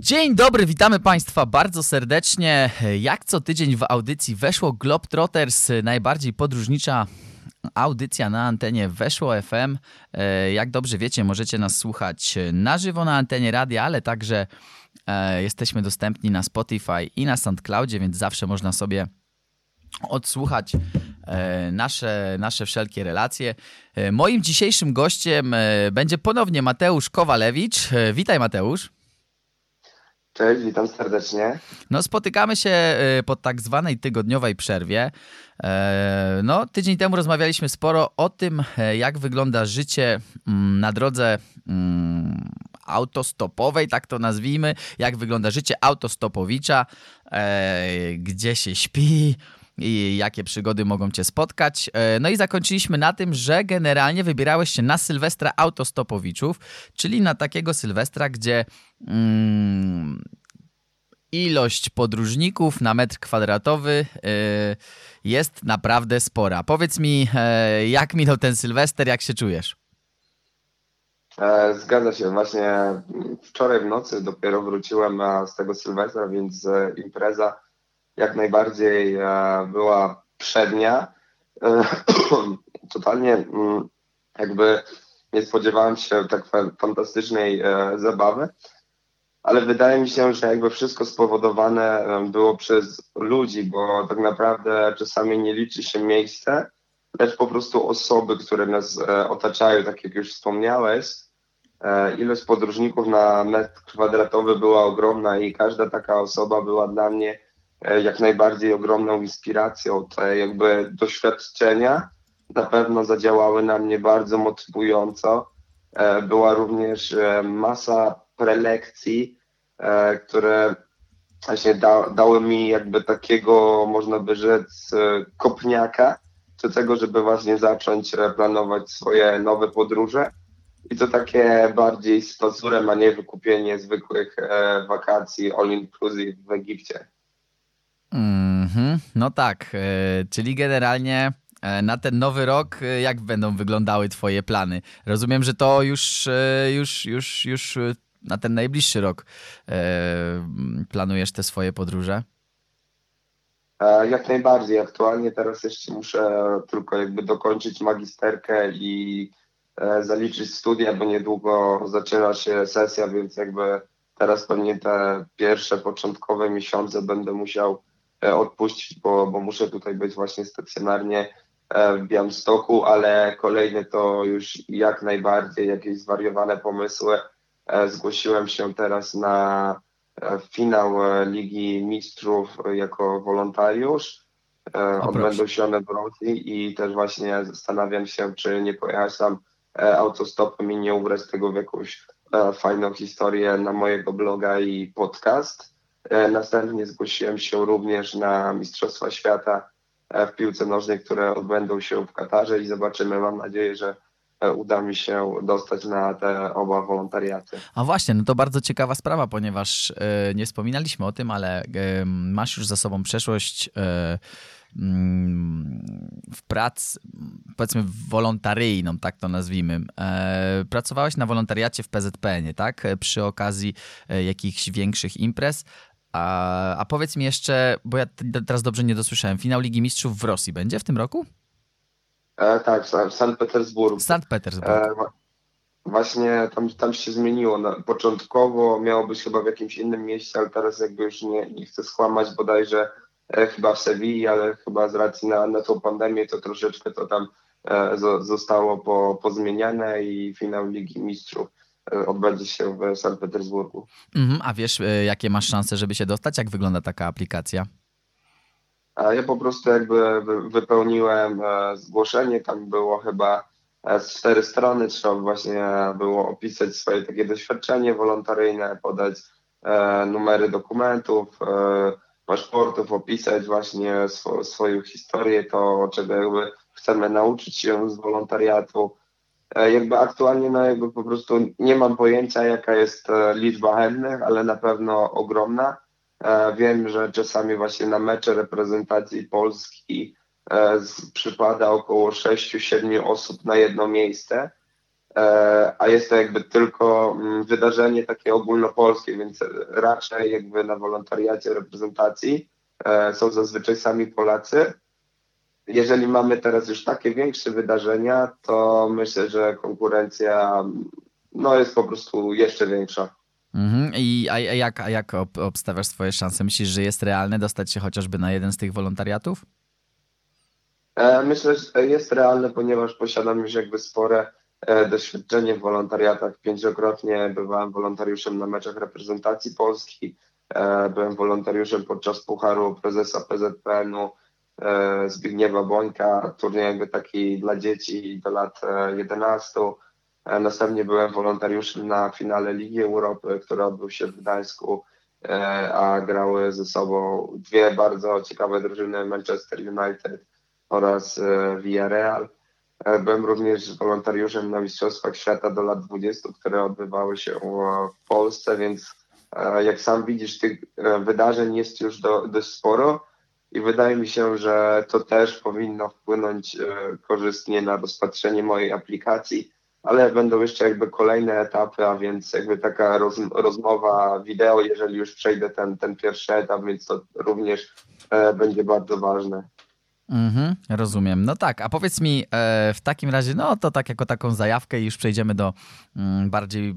Dzień dobry, witamy Państwa bardzo serdecznie. Jak co tydzień w audycji Weszło Globetrotters, najbardziej podróżnicza audycja na antenie Weszło FM. E, jak dobrze wiecie, możecie nas słuchać na żywo na antenie radia, ale także e, jesteśmy dostępni na Spotify i na SoundCloudzie, więc zawsze można sobie odsłuchać e, nasze, nasze wszelkie relacje. Moim dzisiejszym gościem będzie ponownie Mateusz Kowalewicz. Witaj Mateusz. Cześć, witam serdecznie. No, spotykamy się po tak zwanej tygodniowej przerwie. E, no, tydzień temu rozmawialiśmy sporo o tym, e, jak wygląda życie mm, na drodze mm, autostopowej, tak to nazwijmy, jak wygląda życie autostopowicza, e, gdzie się śpi, i jakie przygody mogą cię spotkać. No i zakończyliśmy na tym, że generalnie wybierałeś się na Sylwestra Autostopowiczów, czyli na takiego Sylwestra, gdzie mm, ilość podróżników na metr kwadratowy y, jest naprawdę spora. Powiedz mi, y, jak minął ten Sylwester, jak się czujesz? E, zgadza się. Właśnie wczoraj w nocy dopiero wróciłem e, z tego Sylwestra, więc e, impreza jak najbardziej była przednia. Totalnie mm, jakby nie spodziewałem się tak fantastycznej zabawy ale wydaje mi się, że jakby wszystko spowodowane było przez ludzi, bo tak naprawdę czasami nie liczy się miejsce, lecz po prostu osoby, które nas e, otaczają, tak jak już wspomniałeś. E, ilość podróżników na metr kwadratowy była ogromna i każda taka osoba była dla mnie e, jak najbardziej ogromną inspiracją. Te jakby doświadczenia na pewno zadziałały na mnie bardzo motywująco. Była również masa prelekcji, e, które właśnie da, dały mi jakby takiego, można by rzec, e, kopniaka do tego, żeby właśnie zacząć e, planować swoje nowe podróże. I to takie bardziej z pazurem, a nie wykupienie zwykłych wakacji all inclusive w Egipcie. Mm -hmm. No tak, czyli generalnie na ten nowy rok, jak będą wyglądały Twoje plany? Rozumiem, że to już, już, już, już na ten najbliższy rok e, planujesz te swoje podróże? E, jak najbardziej. Aktualnie teraz jeszcze muszę tylko jakby dokończyć magisterkę i e, zaliczyć studia, bo niedługo zaczyna się sesja, więc jakby teraz pewnie te pierwsze początkowe miesiące będę musiał odpuścić, bo, bo muszę tutaj być właśnie stacjonarnie w Białymstoku, ale kolejne to już jak najbardziej jakieś zwariowane pomysły E, zgłosiłem się teraz na e, finał e, Ligi Mistrzów jako wolontariusz. Odbędą się one w Rosji i też właśnie zastanawiam się, czy nie pojechać tam autostopem i nie ubrać tego w jakąś fajną historię na mojego bloga i podcast. Następnie zgłosiłem się również na Mistrzostwa Świata w piłce nożnej, które odbędą się w Katarze i zobaczymy. Mam nadzieję, że E, uda mi się dostać na te oba wolontariaty. A właśnie, no to bardzo ciekawa sprawa, ponieważ e, nie wspominaliśmy o tym, ale e, masz już za sobą przeszłość mm, w pracy, powiedzmy wolontaryjną, tak to nazwijmy. Pracowałeś na wolontariacie w PZPN, tak? Przy okazji jakichś większych imprez. A, a powiedz mi jeszcze, bo ja teraz dobrze nie dosłyszałem, finał Ligi Mistrzów w Rosji będzie w tym roku? E, tak, w Sankt Petersburgu. Sankt Petersburg. E, właśnie tam, tam się zmieniło. No, początkowo miało być chyba w jakimś innym mieście, ale teraz jakby już nie, nie chcę skłamać bodajże e, chyba w Sewilli, ale chyba z racji na, na tą pandemię to troszeczkę to tam e, zostało po, pozmieniane i finał Ligi Mistrzów odbędzie się w Sankt Petersburgu. Mhm, a wiesz, e, jakie masz szanse, żeby się dostać? Jak wygląda taka aplikacja? Ja po prostu jakby wypełniłem e, zgłoszenie, tam było chyba e, z cztery strony, trzeba właśnie było opisać swoje takie doświadczenie wolontaryjne, podać numery dokumentów, paszportów, opisać właśnie sw swoją historię, to czego jakby chcemy nauczyć się z wolontariatu. Jakby aktualnie no jakby po prostu nie mam pojęcia jaka jest liczba chętnych, ale na pewno ogromna. E, wiem, że czasami właśnie na mecze reprezentacji Polski e, przypada około 6-7 osób na jedno miejsce. a jest to jakby tylko mm, wydarzenie takie ogólnopolskie, więc raczej jakby na wolontariacie reprezentacji są zazwyczaj sami Polacy. Jeżeli mamy teraz już takie większe wydarzenia, to myślę, że konkurencja no, jest po prostu jeszcze większa. Mhm. I a, jak, a jak obstawiasz swoje szanse? Myślisz, że jest realne dostać się chociażby na jeden z tych wolontariatów? E, myślę, że jest realne, ponieważ posiadam już jakby spore e, doświadczenie w wolontariatach. Pięciokrotnie byłem wolontariuszem na meczach reprezentacji Polski, e, byłem wolontariuszem podczas Pucharu Prezesa PZPN-u Zbigniewa Bońka, turniej jakby taki dla dzieci do lat 11. Następnie byłem wolontariuszem na finale Ligi Europy, który odbył się w Gdańsku, a grały ze sobą dwie bardzo ciekawe drużyny Manchester United oraz e, Villarreal. E, byłem również wolontariuszem na Mistrzostwach Świata do lat 20, które odbywały się w Polsce, więc e, jak sam widzisz, tych wydarzeń jest już do, dość sporo i wydaje mi się, że to też powinno wpłynąć korzystnie na rozpatrzenie mojej aplikacji, ale będą jeszcze jakby kolejne etapy, a więc jakby taka roz, rozmowa wideo, jeżeli już przejdę ten, ten pierwszy etap, więc to również będzie bardzo ważne. Mhm, rozumiem. No tak, a powiedz mi e, w takim razie, no to tak jako taką zajawkę i już przejdziemy do mm, bardziej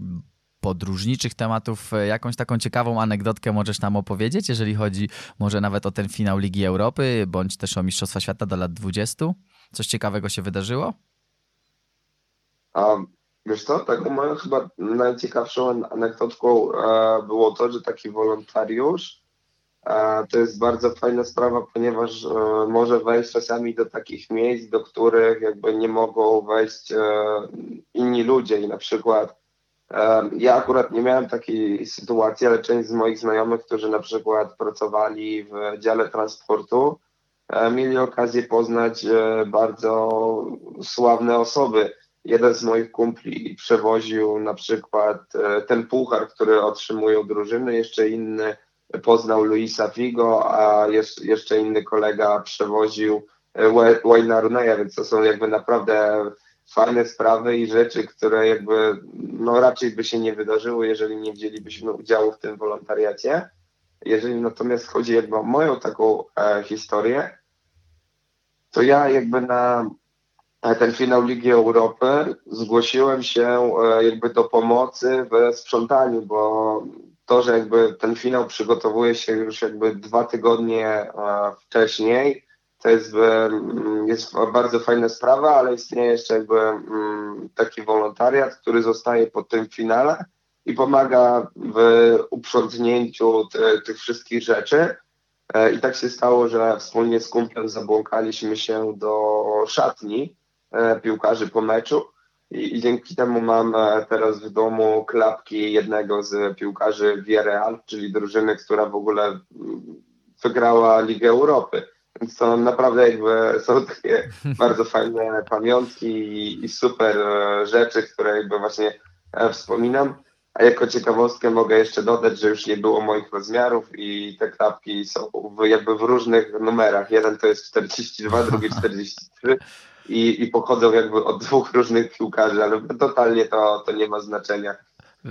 podróżniczych tematów. E, jakąś taką ciekawą anegdotkę możesz nam opowiedzieć, jeżeli chodzi może nawet o ten finał Ligi Europy, bądź też o Mistrzostwa Świata do lat 20? Coś ciekawego się wydarzyło? A, wiesz co, taką moją chyba najciekawszą anegdotką e, było to, że taki wolontariusz to jest bardzo fajna sprawa, ponieważ e, może wejść czasami do takich miejsc, do których jakby nie mogą wejść e, inni ludzie i na przykład e, ja akurat nie miałem takiej sytuacji, ale część z moich znajomych, którzy na przykład pracowali w dziale transportu, mieli okazję poznać bardzo sławne osoby. Jeden z moich kumpli przewoził na przykład ten puchar, który otrzymują drużyny, jeszcze inny poznał Luisa Figo, a jeszcze inny kolega przewoził e, Wayne'a Runeya, więc to są jakby naprawdę fajne sprawy i rzeczy, które jakby no raczej by się nie wydarzyły, jeżeli nie wzięlibyśmy udziału w tym wolontariacie. Jeżeli natomiast chodzi jakby o moją taką e, historię, to ja jakby na ten finał Ligi Europy zgłosiłem się e, jakby do pomocy w sprzątaniu, bo to, że jakby ten finał przygotowuje się już jakby dwa tygodnie e, wcześniej, to jest, mm, jest bardzo fajna sprawa, ale istnieje jeszcze jakby mm, taki wolontariat, który zostaje po tym finale i pomaga w uprzątnięciu te, tych wszystkich rzeczy. E, I tak się stało, że wspólnie z kumplem zabłąkaliśmy się do szatni e, piłkarzy po meczu i, dzięki temu mam e, teraz w domu klapki jednego z piłkarzy Villarreal, czyli drużyny, która w ogóle mm, wygrała Ligę Europy. Więc to naprawdę jakby są takie bardzo fajne pamiątki i, super e, rzeczy, które jakby właśnie e, wspominam. A jako ciekawostkę mogę jeszcze dodać, że już nie było moich rozmiarów i te klapki są w, jakby w różnych numerach. Jeden to jest 42, drugi 43 i, i pochodzą jakby od dwóch różnych piłkarzy, ale totalnie to, to nie ma znaczenia.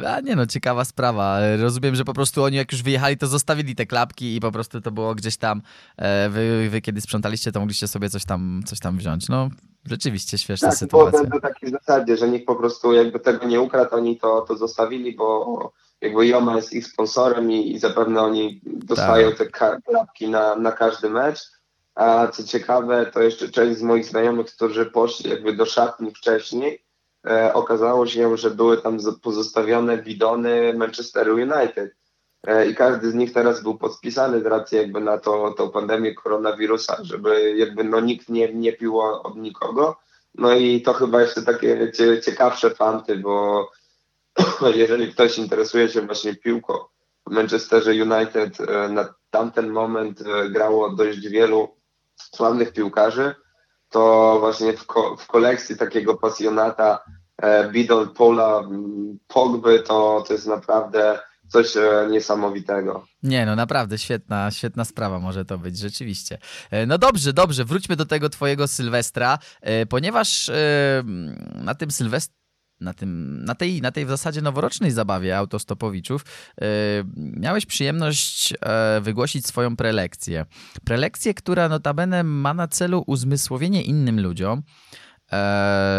A nie no, ciekawa sprawa. Rozumiem, że po prostu oni jak już wyjechali, to zostawili te klapki i po prostu to było gdzieś tam, e, wy, wy kiedy sprzątaliście, to mogliście sobie coś tam, coś tam wziąć. No, rzeczywiście śmieszna tak, sytuacja. Tak, to takiej zasadzie, że nikt po prostu jakby tego nie ukradł, oni to, to zostawili, bo jakby Joma jest ich sponsorem i, i zapewne oni dostają tak. te klapki na, na każdy mecz. A co ciekawe, to jeszcze część z moich znajomych, którzy poszli jakby do szatni wcześniej, okazało się, że były tam pozostawione bidony Manchester United. E, I każdy z nich teraz był podpisany z racji jakby na to, tą pandemię koronawirusa, żeby jakby no nikt nie, nie pił od nikogo. No i to chyba jeszcze takie ciekawsze fanty, bo jeżeli ktoś interesuje się właśnie piłką w Manchesterze United, e, na tamten moment e, grało dość wielu sławnych piłkarzy, to właśnie w, ko w kolekcji takiego pasjonata e, Bidon Pola Pogby to, to jest naprawdę coś e, niesamowitego. Nie, no naprawdę świetna, świetna sprawa może to być, rzeczywiście. E, no dobrze, dobrze, wróćmy do tego twojego Sylwestra, e, ponieważ na tym Sylwestrze na, tym, na, tej, na tej w zasadzie noworocznej zabawie autostopowiczów miałeś przyjemność wygłosić swoją prelekcję. Prelekcję, która notabene ma na celu uzmysłowienie innym ludziom,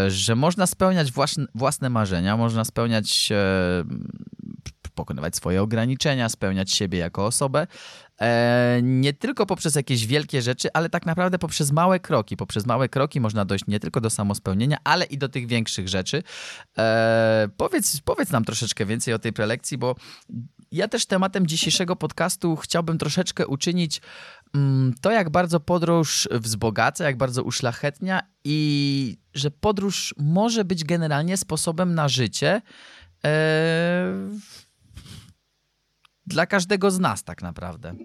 że można spełniać własne, własne marzenia, można spełniać pokonywać swoje ograniczenia, spełniać siebie jako osobę, e, nie tylko poprzez jakieś wielkie rzeczy, ale tak naprawdę poprzez małe kroki. Poprzez małe kroki można dojść nie tylko do samospełnienia, ale i do tych większych rzeczy. E, powiedz, powiedz nam troszeczkę więcej o tej prelekcji, bo ja też tematem dzisiejszego podcastu chciałbym troszeczkę uczynić mm, to, jak bardzo podróż wzbogaca, jak bardzo uszlachetnia i że podróż może być generalnie sposobem na życie. E, dla każdego z nas tak naprawdę.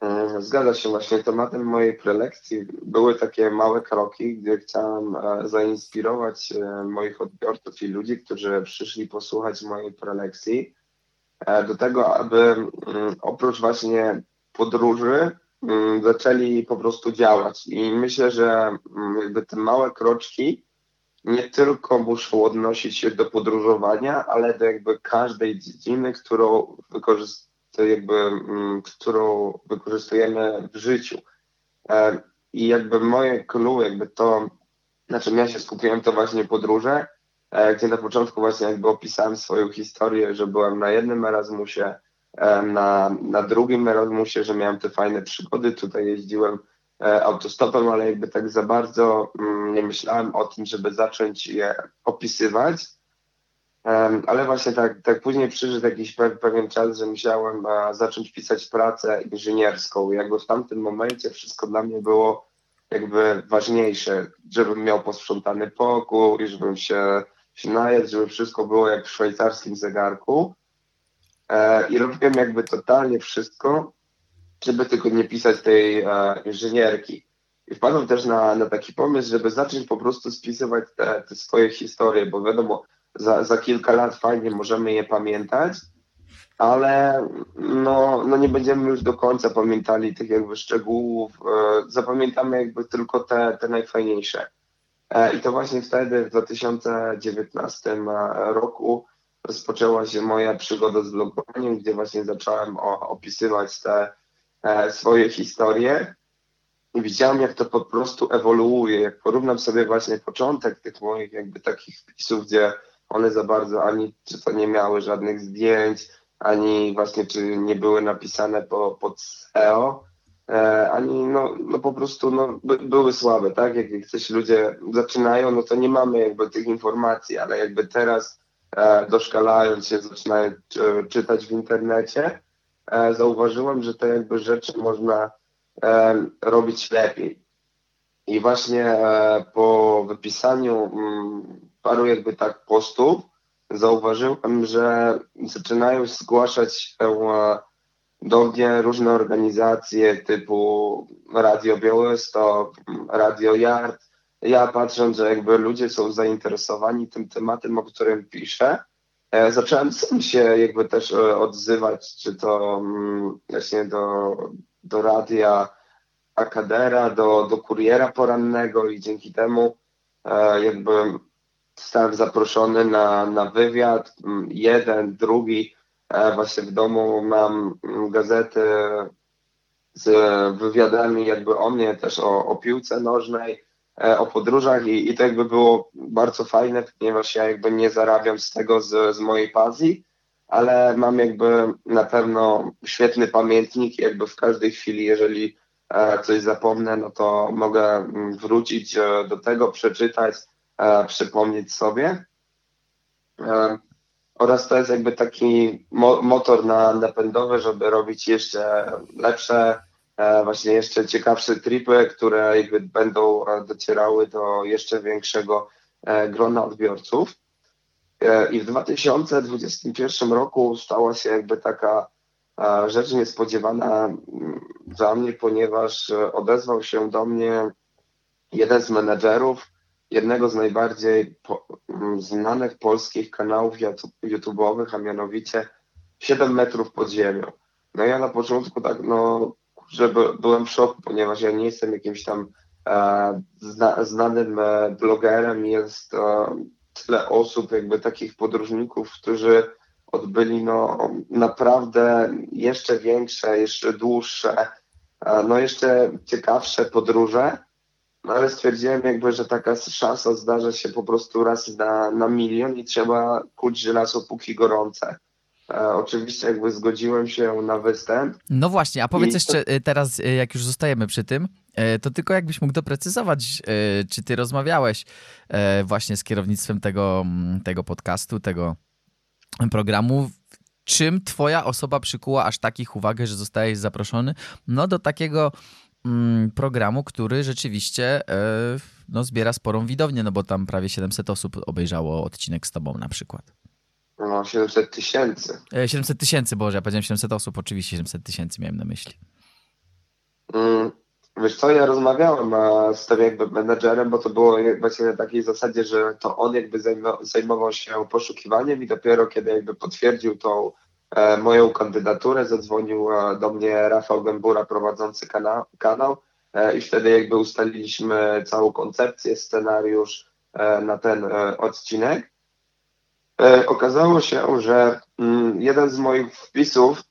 Mm, zgadza się. Właśnie tematem mojej prelekcji były takie małe kroki, gdzie chciałem e, zainspirować e, moich odbiorców i ludzi, którzy przyszli posłuchać mojej prelekcji, e, do tego, aby mm, oprócz właśnie podróży mm, zaczęli po prostu działać. I myślę, że jakby te małe kroczki nie tylko muszą odnosić się do podróżowania, ale do jakby każdej dziedziny, którą jakby, mm, którą wykorzystujemy w życiu. E, I jakby moje clue, jakby to, na czym ja się skupiłem, to właśnie podróże, e, gdzie na początku właśnie jakby opisałem swoją historię, że byłem na jednym Erasmusie, e, na, na drugim Erasmusie, że miałem te fajne przygody, tutaj jeździłem autostopem, ale jakby tak za bardzo mm, nie myślałem o tym, żeby zacząć je opisywać. Ale właśnie tak, tak później przyszedł jakiś pewien czas, że musiałem e, zacząć pisać pracę inżynierską. Jakby w tamtym momencie wszystko dla mnie było jakby ważniejsze, żebym miał posprzątany pokój, żebym się, się najadł, żeby wszystko było jak w szwajcarskim zegarku. E, I robiłem jakby totalnie wszystko, żeby tylko nie pisać tej e, inżynierki. I wpadłem też na, na taki pomysł, żeby zacząć po prostu spisywać te, te swoje historie, bo wiadomo, za, za kilka lat fajnie możemy je pamiętać, ale no, no nie będziemy już do końca pamiętali tych jakby szczegółów, e, zapamiętamy jakby tylko te, te najfajniejsze. E, I to właśnie wtedy w 2019 roku rozpoczęła się moja przygoda z blogowaniem, gdzie właśnie zacząłem opisywać te E, swoje historie i widziałem, jak to po prostu ewoluuje. Jak porównam sobie właśnie początek tych moich jakby takich wpisów, gdzie one za bardzo ani czy to nie miały żadnych zdjęć, ani właśnie czy nie były napisane po, pod SEO, e, ani no, no po prostu no, by, były słabe, tak? Jak, jak coś ludzie zaczynają, no to nie mamy jakby tych informacji, ale jakby teraz e, doszkalając się, zaczynają czytać w internecie, E, zauważyłem, że te jakby rzeczy można e, robić lepiej. I właśnie e, po wypisaniu mm, paru jakby tak postów zauważyłem, że zaczynają zgłaszać się do mnie różne organizacje typu Radio Białystok, Radio Yard. Ja patrząc, że jakby ludzie są zainteresowani tym tematem, o którym piszę, E, zacząłem sam się jakby też e, odzywać, czy to mm, właśnie do, do radia Akadera, do, do kuriera porannego i dzięki temu e, jakby zostałem zaproszony na, na wywiad, mm, jeden, drugi. Właśnie w domu mam mm, gazety z wywiadami jakby o mnie, też o, o piłce nożnej, E, o podróżach i, i to jakby było bardzo fajne, ponieważ ja jakby nie zarabiam z tego z, z mojej pasji, ale mam jakby na pewno świetny pamiętnik, jakby w każdej chwili, jeżeli e, coś zapomnę, no to mogę mm, wrócić e, do tego, przeczytać, przypomnieć sobie. Oraz to jest jakby taki motor na, napędowy, żeby robić jeszcze lepsze E, właśnie jeszcze ciekawsze tripy, które jakby będą e, docierały do jeszcze większego e, grona odbiorców. I w 2021 roku stała się jakby taka rzecz niespodziewana mm, dla mnie, ponieważ odezwał się do mnie jeden z menedżerów jednego z najbardziej po, mm, znanych polskich kanałów YouTube'owych, a mianowicie 7 metrów pod ziemią. No ja na początku tak, no że byłem w szoku, ponieważ ja nie jestem jakimś tam e, zna, znanym e, blogerem, jest, e, tyle osób, jakby takich podróżników, którzy odbyli no, naprawdę jeszcze większe, jeszcze dłuższe, no jeszcze ciekawsze podróże. No ale stwierdziłem jakby, że taka szansa zdarza się po prostu raz na, na milion i trzeba kuć żelazo póki gorące. E, oczywiście jakby zgodziłem się na występ. No właśnie, a powiedz jeszcze y, teraz, y, jak już zostajemy przy tym, to tylko jakbyś mógł doprecyzować, czy ty rozmawiałeś właśnie z kierownictwem tego, mm, tego podcastu, tego programu, czym twoja osoba przykuła aż takich uwagę, że zostajesz zaproszony no do takiego mm, programu, który rzeczywiście no, zbiera sporą widownię, no bo tam prawie 700 osób obejrzało odcinek z tobą na przykład. No, 700 tysięcy. 700 e, tysięcy, Boże, ja powiedziałem 700 osób, oczywiście 700 tysięcy miałem na myśli. Mm, wiesz co, ja rozmawiałem z tym jakby menedżerem, bo to było właśnie na takiej zasadzie, że to on jakby zajmował się poszukiwaniem i dopiero kiedy jakby potwierdził tą e, moją kandydaturę, zadzwonił e, do mnie Rafał Gębura prowadzący kanał, kanał e, i wtedy jakby ustaliliśmy całą koncepcję, scenariusz e, na ten e, odcinek. E, okazało się, że mm, jeden z moich wpisów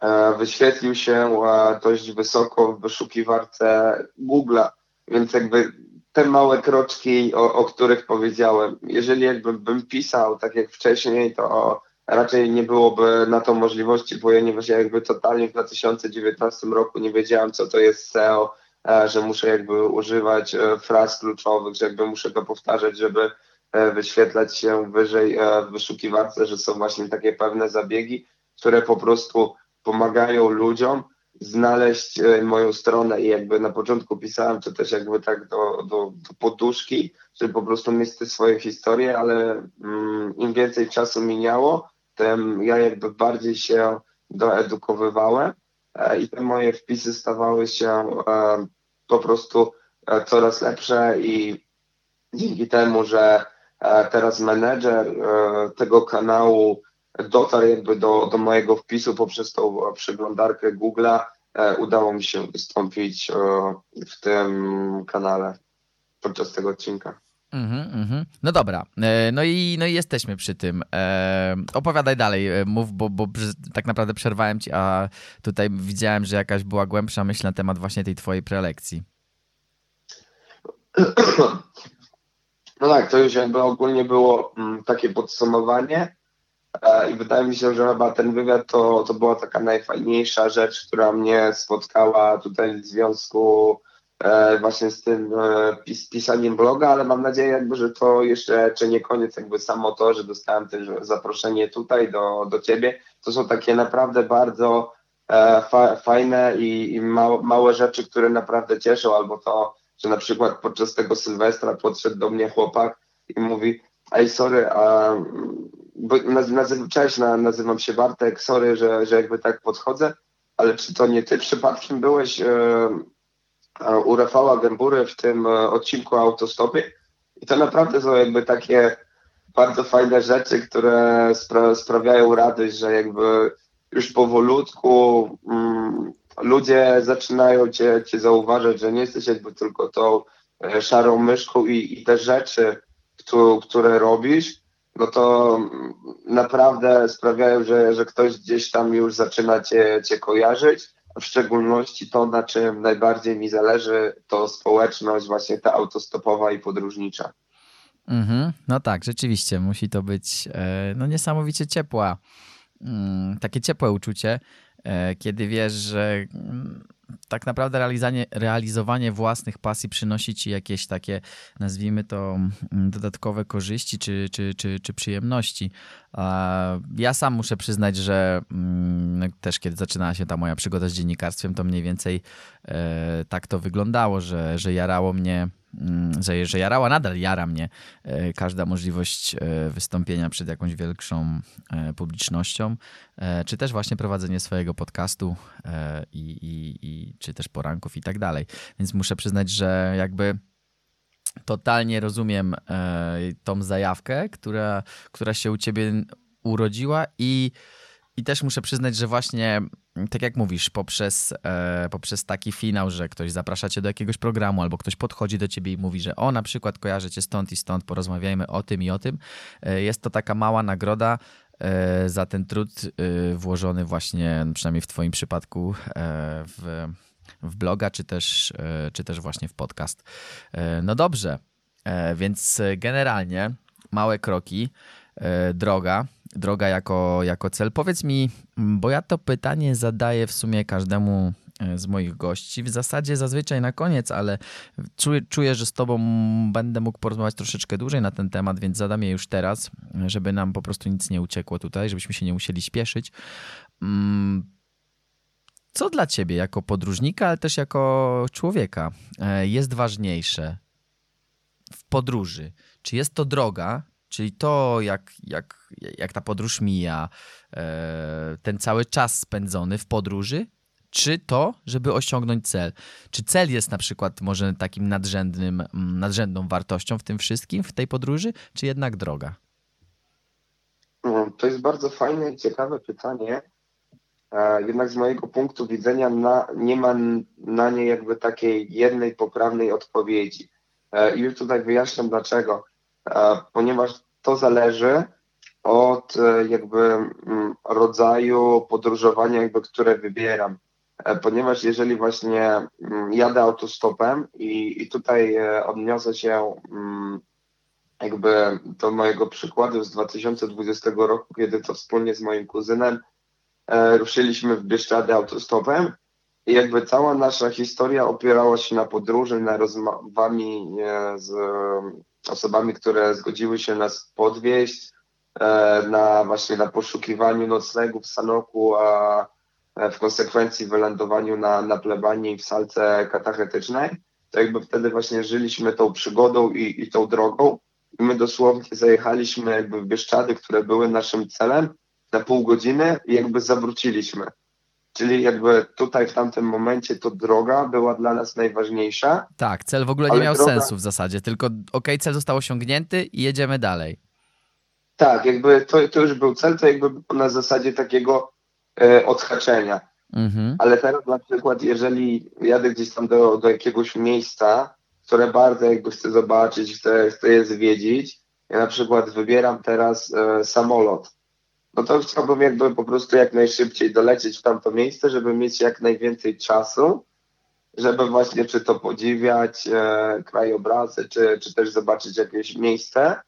e, wyświetlił się dość wysoko w wyszukiwarce Google'a, więc jakby te małe kroczki, o, o których powiedziałem, jeżeli jakbym bym pisał tak jak wcześniej, to raczej nie byłoby na to możliwości, ponieważ ja jakby totalnie w 2019 roku nie wiedziałem, co to jest SEO, e, że muszę jakby używać fraz kluczowych, że jakby muszę to powtarzać, żeby E, wyświetlać się wyżej e, w wyszukiwarce, że są właśnie takie pewne zabiegi, które po prostu pomagają ludziom znaleźć e, moją stronę. I jakby na początku pisałem to też jakby tak do, do, do poduszki, żeby po prostu mieć te swoje historie, ale mm, im więcej czasu minęło, tym ja jakby bardziej się doedukowywałem e, i te moje wpisy stawały się e, po prostu e, coraz lepsze i dzięki temu, że teraz menedżer e, tego kanału dotarł jakby do, do mojego wpisu poprzez tą przeglądarkę Google'a. E, udało mi się wystąpić e, w tym kanale podczas tego odcinka. Mm -hmm. No dobra, no i, no i jesteśmy przy tym. E, opowiadaj dalej, mów, bo, bo tak naprawdę przerwałem ci, a tutaj widziałem, że jakaś była głębsza myśl na temat właśnie tej twojej prelekcji. No tak, to już jakby ogólnie było mm, takie podsumowanie e, i wydaje mi się, że chyba ten wywiad to, to była taka najfajniejsza rzecz, która mnie spotkała tutaj w związku e, właśnie z tym e, pis, pisaniem bloga, ale mam nadzieję jakby, że to jeszcze czy nie koniec jakby samo to, że dostałem też zaproszenie tutaj do, do ciebie. To są takie naprawdę bardzo fa, fajne i, i małe rzeczy, które naprawdę cieszą, albo to że na przykład podczas tego Sylwestra podszedł do mnie chłopak i mówi, ej sorry, a bo nazywam, cześć, nazywam się Bartek, sorry, że, że jakby tak podchodzę, ale czy to nie ty przypadkiem byłeś e, u Rafała Gębury w tym e, odcinku Autostopy? I to naprawdę są jakby takie bardzo fajne rzeczy, które spra sprawiają radość, że jakby już powolutku mm, ludzie zaczynają cię, cię zauważać, że nie jesteś jakby tylko tą e, szarą myszką i, i te rzeczy, które, które robisz, no to naprawdę sprawiają, że, że ktoś gdzieś tam już zaczyna cię, cię kojarzyć. W szczególności to, na czym najbardziej mi zależy, to społeczność właśnie ta autostopowa i podróżnicza. Mm -hmm. No tak, rzeczywiście musi to być e, no niesamowicie ciepła, mm, takie ciepłe uczucie, kiedy wiesz, że mm, tak naprawdę realizowanie, realizowanie własnych pasji przynosi ci jakieś takie, nazwijmy to, mm, dodatkowe korzyści czy, czy, czy, czy przyjemności. Ja sam muszę przyznać, że mm, też kiedy zaczynała się ta moja przygoda z dziennikarstwem, to mniej więcej e, tak to wyglądało, że, że jarało mnie że, że jarała, nadal jara mnie e, każda możliwość e, wystąpienia przed jakąś większą e, publicznością, czy też właśnie prowadzenie swojego podcastu i, i, i czy też poranków i tak dalej. Więc muszę przyznać, że jakby totalnie rozumiem tą zajawkę, która, która się u ciebie urodziła i I też muszę przyznać, że właśnie, tak jak mówisz, poprzez, e, poprzez taki finał, że ktoś zaprasza cię do jakiegoś programu, albo ktoś podchodzi do ciebie i mówi, że o, na przykład kojarzę cię stąd i stąd, porozmawiajmy o tym i o tym, e, jest to taka mała nagroda e, za ten trud e, włożony właśnie, przynajmniej w twoim przypadku, e, w, w bloga, czy też, e, czy też właśnie w podcast. No dobrze, więc generalnie małe kroki, droga, droga jako, jako cel. Powiedz mi, bo ja to pytanie zadaję w sumie każdemu e, z moich gości. W zasadzie zazwyczaj na koniec, ale czuję, czuję, że z Tobą będę mógł porozmawiać troszeczkę dłużej na ten temat, więc zadam je już teraz, żeby nam po prostu nic nie uciekło tutaj, żebyśmy się nie musieli śpieszyć. Mm, co dla Ciebie jako podróżnika, ale też jako człowieka e, jest ważniejsze w podróży? Czy jest to droga, Czyli to, jak, jak, jak ta podróż mija, e, ten cały czas spędzony w podróży, czy to, żeby osiągnąć cel? Czy cel jest na przykład może takim nadrzędnym, mm, nadrzędną wartością w tym wszystkim, w tej podróży, czy jednak droga? No, to jest bardzo fajne i ciekawe pytanie. E, jednak z mojego punktu widzenia na, nie ma na nie jakby takiej jednej poprawnej odpowiedzi. E, I już tutaj wyjaśniam dlaczego. E, ponieważ to zależy od e, jakby mm, rodzaju podróżowania, jakby, które wybieram. E, ponieważ jeżeli właśnie mm, jadę autostopem i, i tutaj odniosę się mm, jakby do mojego przykładu z 2020 roku, kiedy to wspólnie z moim kuzynem ruszyliśmy w Bieszczady autostopem i jakby cała nasza historia opierała się na podróży, na rozmowami z osobami, które zgodziły się nas podwieźć e, na właśnie na poszukiwaniu noclegu w Sanoku, a e, w konsekwencji wylądowaniu na, na plebanii w salce katachetycznej, to jakby wtedy właśnie żyliśmy tą przygodą i, i tą drogą. I my dosłownie zajechaliśmy jakby w Bieszczady, które były naszym celem na pół godziny i jakby zawróciliśmy. Czyli jakby tutaj w tamtym momencie to droga była dla nas najważniejsza. Tak, cel w ogóle nie miał droga... sensu w zasadzie, tylko ok, cel został osiągnięty i jedziemy dalej. Tak, jakby to, to już był cel, to jakby na zasadzie takiego e, odhaczenia. Mhm. Ale teraz na przykład, jeżeli jadę gdzieś tam do, do jakiegoś miejsca, które bardzo jakby chcę zobaczyć, chcę, chcę je zwiedzić, ja na przykład wybieram teraz e, samolot no to chciałbym jakby po prostu jak najszybciej dolecieć w tamto miejsce, żeby mieć jak najwięcej czasu, żeby właśnie czy to podziwiać e, krajobrazy, czy, czy też zobaczyć jakieś miejsce.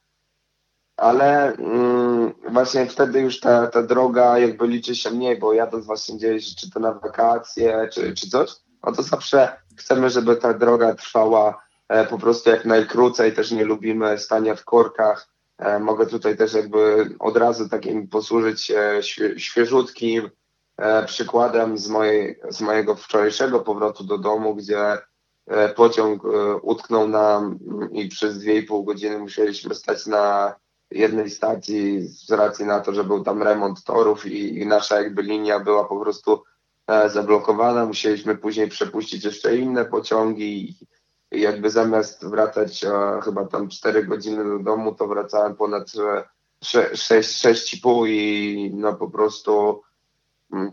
Ale mm, właśnie wtedy już ta, ta droga jakby liczy się mniej, bo jadąc właśnie gdzieś, czy to na wakacje, czy, czy coś, no to zawsze chcemy, żeby ta droga trwała e, po prostu jak najkrócej. Też nie lubimy stania w korkach mogę tutaj też jakby od razu takim posłużyć się świeżutkim e, przykładem z, mojej, z mojego wczorajszego powrotu do domu, gdzie e, pociąg utknął nam i przez 2,5 godziny musieliśmy stać na jednej stacji z racji na to, że był tam remont torów i, i nasza jakby linia była po prostu zablokowana. Musieliśmy później przepuścić jeszcze inne pociągi i jakby zamiast wracać a, chyba tam 4 godziny do domu, to wracałem ponad 6,5 i no po prostu mm,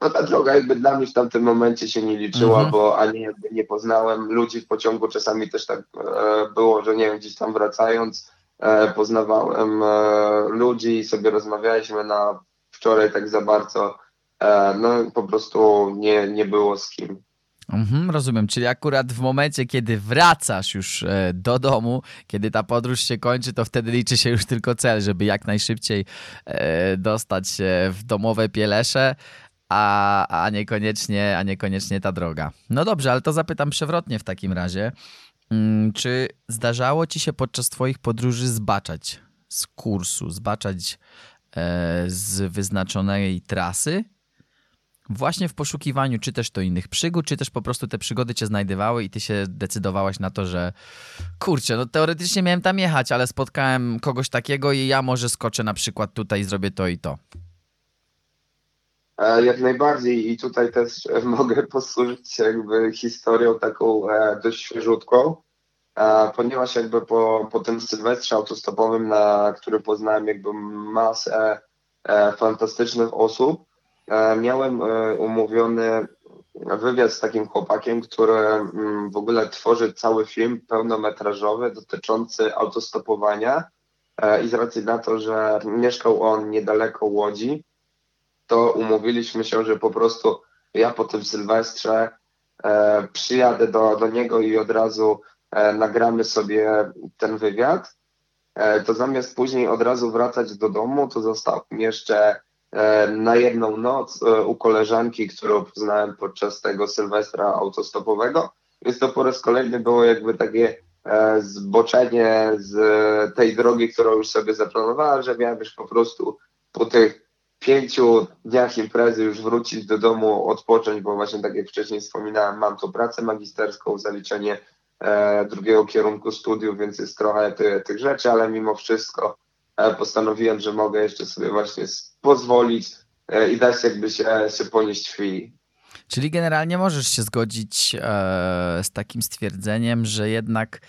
no ta droga jakby dla mnie w tamtym momencie się nie liczyła, mhm. bo ani jakby nie poznałem ludzi w pociągu, czasami też tak e, było, że nie wiem, gdzieś tam wracając e, poznawałem e, ludzi i sobie rozmawialiśmy na wczoraj tak za bardzo, e, no po prostu nie, nie było z kim. Mhm, rozumiem, czyli akurat w momencie, kiedy wracasz już e, do domu, kiedy ta podróż się kończy, to wtedy liczy się już tylko cel, żeby jak najszybciej e, dostać się w domowe pielesze, a, a, niekoniecznie, a niekoniecznie ta droga. No dobrze, ale to zapytam przewrotnie w takim razie. Mm, czy zdarzało ci się podczas twoich podróży zbaczać z kursu, zbaczać e, z wyznaczonej trasy? Właśnie w poszukiwaniu czy też to innych przygód, czy też po prostu te przygody cię znajdywały i ty się decydowałaś na to, że kurczę, no teoretycznie miałem tam jechać, ale spotkałem kogoś takiego i ja może skoczę na przykład tutaj i zrobię to i to. E, jak najbardziej i tutaj też mogę posłużyć się jakby historią taką e, dość świeżutką, e, ponieważ jakby po, po tym sylwestrze autostopowym, na który poznałem jakby masę fantastycznych osób. Miałem umówiony wywiad z takim chłopakiem, który mm, w ogóle tworzy cały film pełnometrażowy dotyczący autostopowania i z racji na to, że mieszkał on niedaleko Łodzi, to umówiliśmy się, że po prostu ja po tym Sylwestrze e, przyjadę do, do niego i od razu e, nagramy sobie ten wywiad. E, to zamiast później od razu wracać do domu, to zostałem jeszcze e, na jedną noc e, u koleżanki, którą poznałem podczas tego Sylwestra autostopowego. Więc to po raz kolejny było jakby takie e, zboczenie z tej drogi, którą już sobie zaplanowałem, że miałem już po prostu po tych pięciu dniach imprezy już wrócić do domu, odpocząć, bo właśnie tak jak wcześniej wspominałem, mam tu pracę magisterską, zaliczenie e, drugiego kierunku studiów, więc jest trochę ty, tych rzeczy, ale mimo wszystko e, postanowiłem, że mogę jeszcze sobie właśnie pozwolić e, i dać jakby się, się ponieść chwili. Czyli generalnie możesz się zgodzić e, z takim stwierdzeniem, że jednak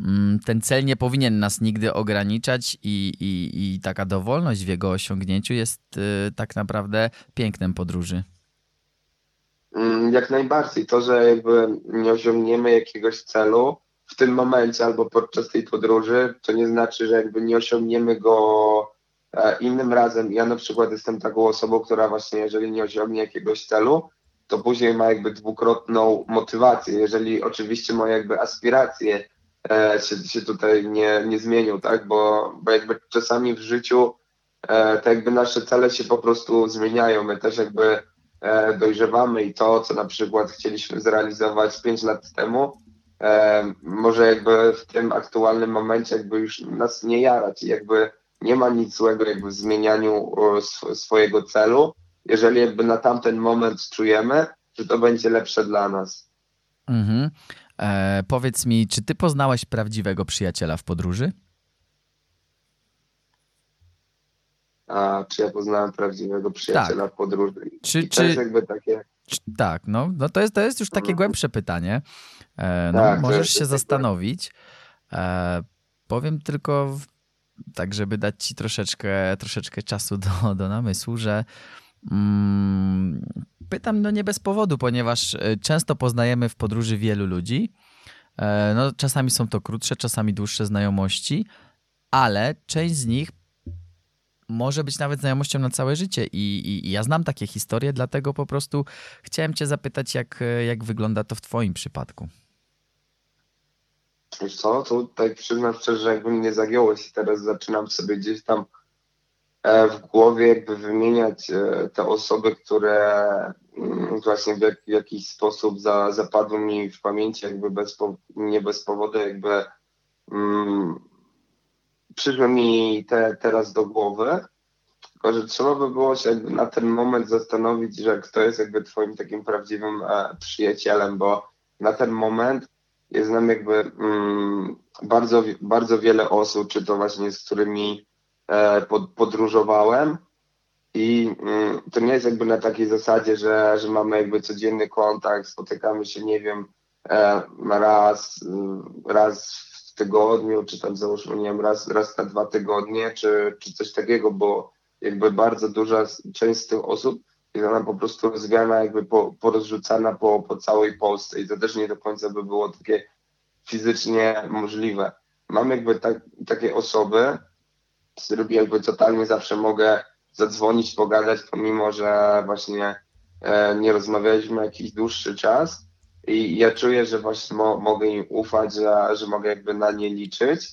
Mm, ten cel nie powinien nas nigdy ograniczać i, i, i taka dowolność w jego osiągnięciu jest y, tak naprawdę pięknem podróży. Mm, jak najbardziej. To, że jakby nie osiągniemy jakiegoś celu w tym momencie albo podczas tej podróży, to nie znaczy, że jakby nie osiągniemy go e, innym razem. Ja na przykład jestem taką osobą, która właśnie jeżeli nie osiągnie jakiegoś celu, to później ma jakby dwukrotną motywację. Jeżeli oczywiście ma jakby aspiracje e, się, się tutaj nie, nie zmienił, tak? Bo, bo jakby czasami w życiu e, tak jakby nasze cele się po prostu zmieniają. My też jakby e, dojrzewamy i to, co na przykład chcieliśmy zrealizować 5 lat temu, e, może jakby w tym aktualnym momencie jakby już nas nie jarać i jakby nie ma nic złego jakby w zmienianiu sw swojego celu, jeżeli jakby na tamten moment czujemy, że to będzie lepsze dla nas. Mhm. E, powiedz mi, czy ty poznałeś prawdziwego przyjaciela w podróży? A czy ja poznałem prawdziwego przyjaciela tak. w podróży? Czy, I to czy... jest jakby takie... Tak, no, no to, jest, to jest już takie mhm. głębsze pytanie. E, no, tak, możesz się zastanowić. E, powiem tylko tak, żeby dać ci troszeczkę, troszeczkę czasu do, do namysłu, że mm, pytam no nie bez powodu, ponieważ e, często poznajemy w podróży wielu ludzi. E, no, czasami są to krótsze, czasami dłuższe znajomości, ale część z nich może być nawet znajomością na całe życie. I, i, I, ja znam takie historie, dlatego po prostu chciałem Cię zapytać, jak, jak wygląda to w Twoim przypadku. Wiesz co, to tak przyznam szczerze, że jakby mnie zagiąłeś i teraz zaczynam sobie gdzieś tam E, w głowie jakby wymieniać e, te osoby, które mm, właśnie w, jak, w jakiś sposób za, zapadły mi w pamięci, jakby bez, nie bez powodu, jakby mm, przyszły mi te teraz do głowy, tylko że trzeba by było się jakby na ten moment zastanowić, że kto jest jakby twoim takim prawdziwym e, przyjacielem, bo na ten moment jest nam jakby mm, bardzo, bardzo wiele osób, czy to właśnie z którymi E, podróżowałem. I mm, to nie jest jakby na takiej zasadzie, że, że mamy jakby codzienny kontakt, spotykamy się, nie wiem, e, raz, raz w tygodniu, czy tam załóżmy, nie wiem, raz, raz na dwa tygodnie, czy, czy coś takiego, bo jakby bardzo duża część z tych osób jest ona po prostu rozwiana, jakby po, porozrzucana po, po całej Polsce i to też nie do końca by było takie fizycznie możliwe. Mam jakby tak, takie osoby, z którymi jakby totalnie zawsze mogę zadzwonić, pogadać, pomimo że właśnie e, nie rozmawialiśmy jakiś dłuższy czas. I ja czuję, że właśnie mo mogę im ufać, że, że mogę jakby na nie liczyć.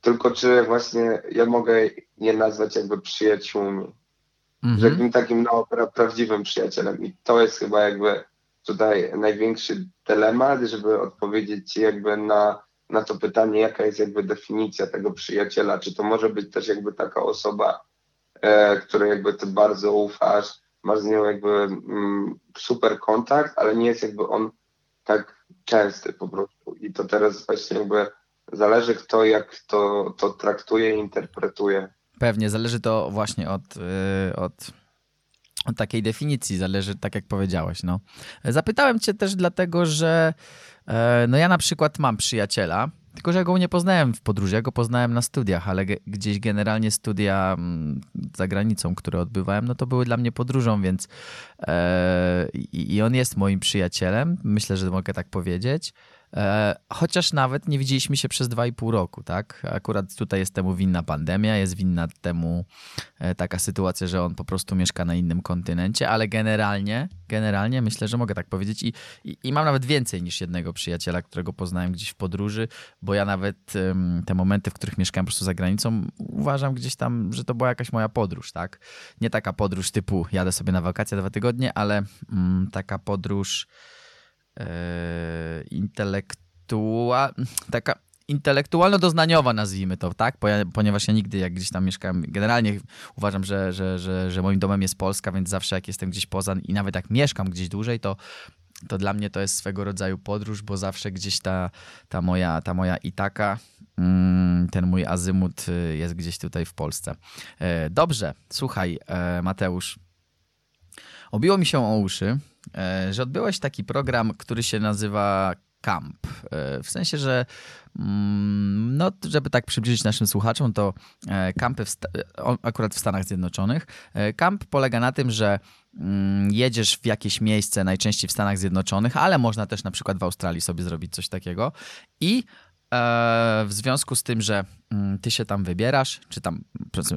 Tylko czy właśnie ja mogę je nazwać jakby przyjaciółmi. Mm -hmm. Że jakimś takim no, pra prawdziwym przyjacielem. I to jest chyba jakby tutaj największy dylemat, żeby odpowiedzieć jakby na na to pytanie, jaka jest jakby definicja tego przyjaciela. Czy to może być też jakby taka osoba, e, której jakby ty bardzo ufasz, masz z nią jakby mm, super kontakt, ale nie jest jakby on tak częsty po prostu. I to teraz właśnie jakby zależy kto jak to, to traktuje i interpretuje. Pewnie, zależy to właśnie od, yy, od, od takiej definicji, zależy tak jak powiedziałeś. No. Zapytałem cię też dlatego, że E, no ja na przykład mam przyjaciela, Tylko, że go nie poznałem w podróży, ja go poznałem na studiach, ale gdzieś generalnie studia mm, za granicą, które odbywałem, no to były dla mnie podróżą, więc e, i on jest moim przyjacielem, myślę, że mogę tak powiedzieć. E, chociaż nawet nie widzieliśmy się przez dwa i pół roku, tak? Akurat tutaj jest temu winna pandemia, jest winna temu e, taka sytuacja, że on po prostu mieszka na innym kontynencie, ale generalnie, generalnie myślę, że mogę tak powiedzieć i, i, i mam nawet więcej niż jednego przyjaciela, którego poznałem gdzieś w podróży, bo ja nawet te momenty, w których mieszkałem po prostu za granicą, uważam gdzieś tam, że to była jakaś moja podróż, tak? Nie taka podróż typu jadę sobie na wakacje dwa tygodnie, ale mm, taka podróż intelektual, taka intelektualno-doznaniowa, nazwijmy to, tak? Ponieważ ja nigdy, jak gdzieś tam mieszkałem, generalnie uważam, że, że, że, że moim domem jest Polska, więc zawsze jak jestem gdzieś poza i nawet jak mieszkam gdzieś dłużej, to, to dla mnie to jest swego rodzaju podróż, bo zawsze gdzieś ta, ta, moja, ta moja Itaka, mm, ten mój azymut y, jest gdzieś tutaj w Polsce. E, dobrze, słuchaj, e, Mateusz. Obiło mi się o uszy, że odbyłeś taki program, który się nazywa Camp. E, w sensie, że mm, no, żeby tak przybliżyć naszym słuchaczom, to kampy e, w akurat w Stanach Zjednoczonych. Camp polega na tym, że mm, jedziesz w jakieś miejsce, najczęściej w Stanach Zjednoczonych, ale można też na przykład w Australii sobie zrobić coś takiego i w związku z tym, że mm, ty się tam wybierasz, czy tam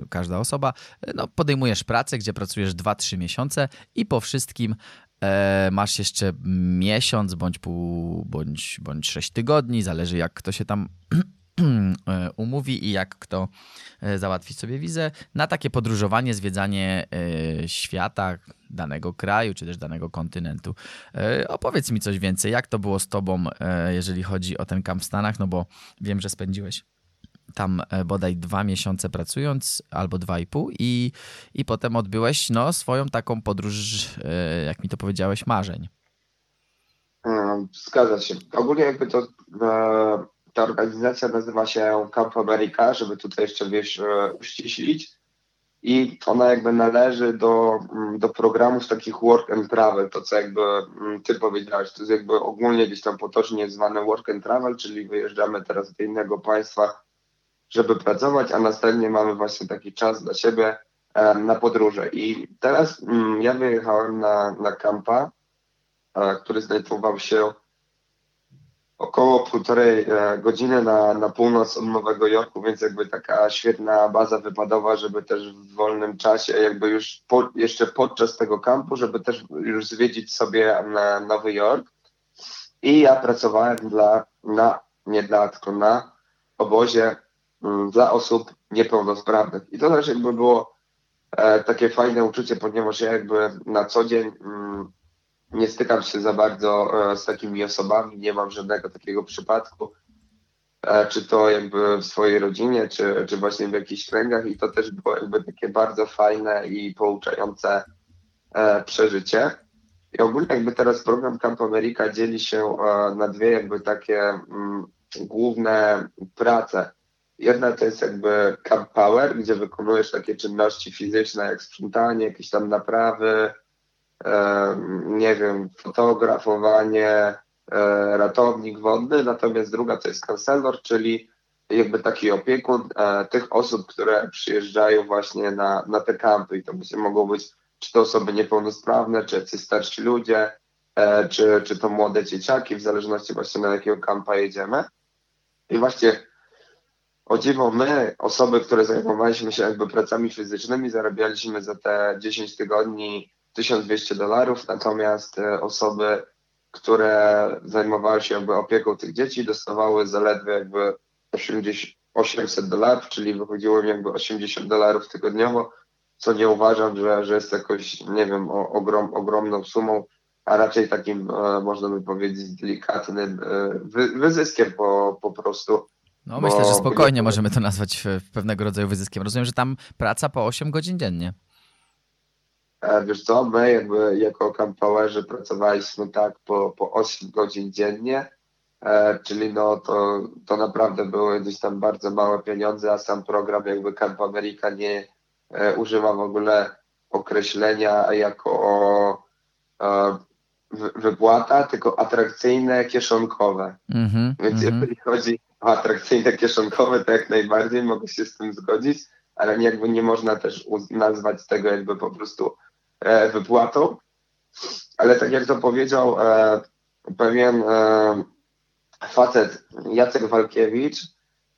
każda osoba, no podejmujesz pracę, gdzie pracujesz 2-3 miesiące i po wszystkim E, masz jeszcze miesiąc, bądź pół, bądź, bądź sześć tygodni, zależy jak kto się tam e, umówi i jak kto e, załatwi sobie wizę, na takie podróżowanie, zwiedzanie świata, danego kraju, czy też danego kontynentu. Opowiedz mi coś więcej, jak to było z tobą, jeżeli chodzi o ten kamp w Stanach, no bo wiem, że spędziłeś tam e, bodaj dwa miesiące pracując, albo dwa i pół i, i potem odbyłeś no, swoją taką podróż, e, jak mi to powiedziałeś, marzeń. Mm, zgadza się. Ogólnie jakby to e, ta organizacja nazywa się Camp America, żeby tutaj jeszcze wiesz uściślić i ona jakby należy do, mm, do programów takich work and travel, to co jakby mm, ty powiedziałeś, to jest jakby ogólnie gdzieś tam potocznie zwane work and travel, czyli wyjeżdżamy teraz do innego państwa żeby pracować, a następnie mamy właśnie taki czas dla siebie na podróże. I teraz mm, ja wyjechałem na, na kampa, który znajdował się około półtorej e, godziny na, na północ od Nowego Jorku, więc jakby taka świetna baza wypadowa, żeby też w wolnym czasie, jakby już po, jeszcze podczas tego kampu, żeby też już zwiedzić sobie na Nowy Jork. I ja pracowałem dla, na, nie dla, tylko na obozie dla osób niepełnosprawnych. I to też jakby było e, takie fajne uczucie, ponieważ ja jakby na co dzień mm, nie stykam się za bardzo e, z takimi osobami, nie mam żadnego takiego przypadku, e, czy to jakby w swojej rodzinie, czy, czy właśnie w jakichś kręgach i to też było jakby takie bardzo fajne i pouczające przeżycie. I ogólnie jakby teraz program Camp America dzieli się na dwie jakby takie mm, główne prace. Jedna to jest jakby Camp Power, gdzie wykonujesz takie czynności fizyczne jak sprzątanie, jakieś tam naprawy, nie wiem, fotografowanie, e, ratownik wodny. Natomiast druga to jest counselor, czyli jakby taki opiekun e, tych osób, które przyjeżdżają właśnie na, na te kampy i to mogą być czy to osoby niepełnosprawne, czy jacyś starsi ludzie, e, czy, czy to młode dzieciaki, w zależności właśnie na jakiego kampa jedziemy. I właśnie o dziwo my, osoby, które zajmowaliśmy się jakby pracami fizycznymi, zarabialiśmy za te 10 tygodni 1200 dolarów, natomiast e, osoby, które zajmowały się jakby opieką tych dzieci, dostawały zaledwie jakby 80, 800 dolarów, czyli wychodziło mi jakby 80 dolarów tygodniowo, co nie uważam, że, że jest jakoś, nie wiem, o, ogrom, ogromną sumą, a raczej takim, e, można by powiedzieć, delikatnym e, wy, wyzyskiem po, po prostu no myślę, że spokojnie możemy to nazwać pewnego rodzaju wyzyskiem. Rozumiem, że tam praca po 8 godzin dziennie. E, wiesz co, my jakby jako kampowerzy pracowaliśmy tak po, po 8 godzin dziennie, e, czyli no to, to naprawdę były gdzieś tam bardzo małe pieniądze, a sam program jakby Camp America nie e, używa w ogóle określenia jako e, wypłata, tylko atrakcyjne, kieszonkowe. Mm -hmm, Więc mm -hmm. jeżeli chodzi atrakcyjne kieszonkowe, to jak najbardziej mogę się z tym zgodzić, ale jakby nie można też nazwać tego jakby po prostu e, wypłatą. Ale tak jak to powiedział e, pewien e, facet Jacek Walkiewicz,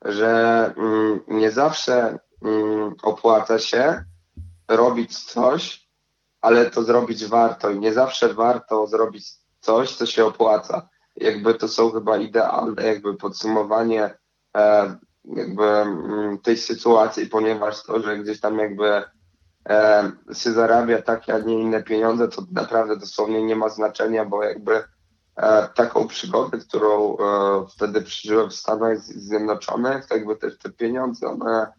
że mm, nie zawsze mm, opłaca się robić coś, ale to zrobić warto i nie zawsze warto zrobić coś, co się opłaca. Jakby to są chyba idealne jakby podsumowanie e, jakby mm, tej sytuacji, ponieważ to, że gdzieś tam jakby e, się zarabia takie, a nie inne pieniądze, to naprawdę dosłownie nie ma znaczenia, bo jakby e, taką przygodę, którą e, wtedy przeżyłem w Stanach Zjednoczonych, to jakby też te pieniądze, one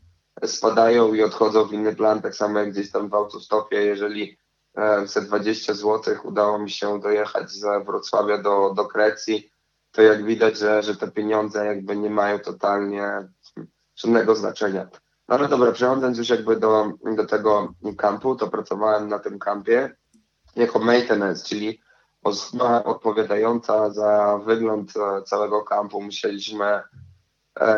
spadają i odchodzą w inny plan, tak samo jak gdzieś tam w autostopie, jeżeli za 20 zł udało mi się dojechać z Wrocławia do, do Grecji, to jak widać, że, że te pieniądze jakby nie mają totalnie żadnego znaczenia. No ale dobra, przechodząc już jakby do, do tego kampu, to pracowałem na tym kampie jako maintenance, czyli osoba odpowiadająca za wygląd e, całego kampu. Musieliśmy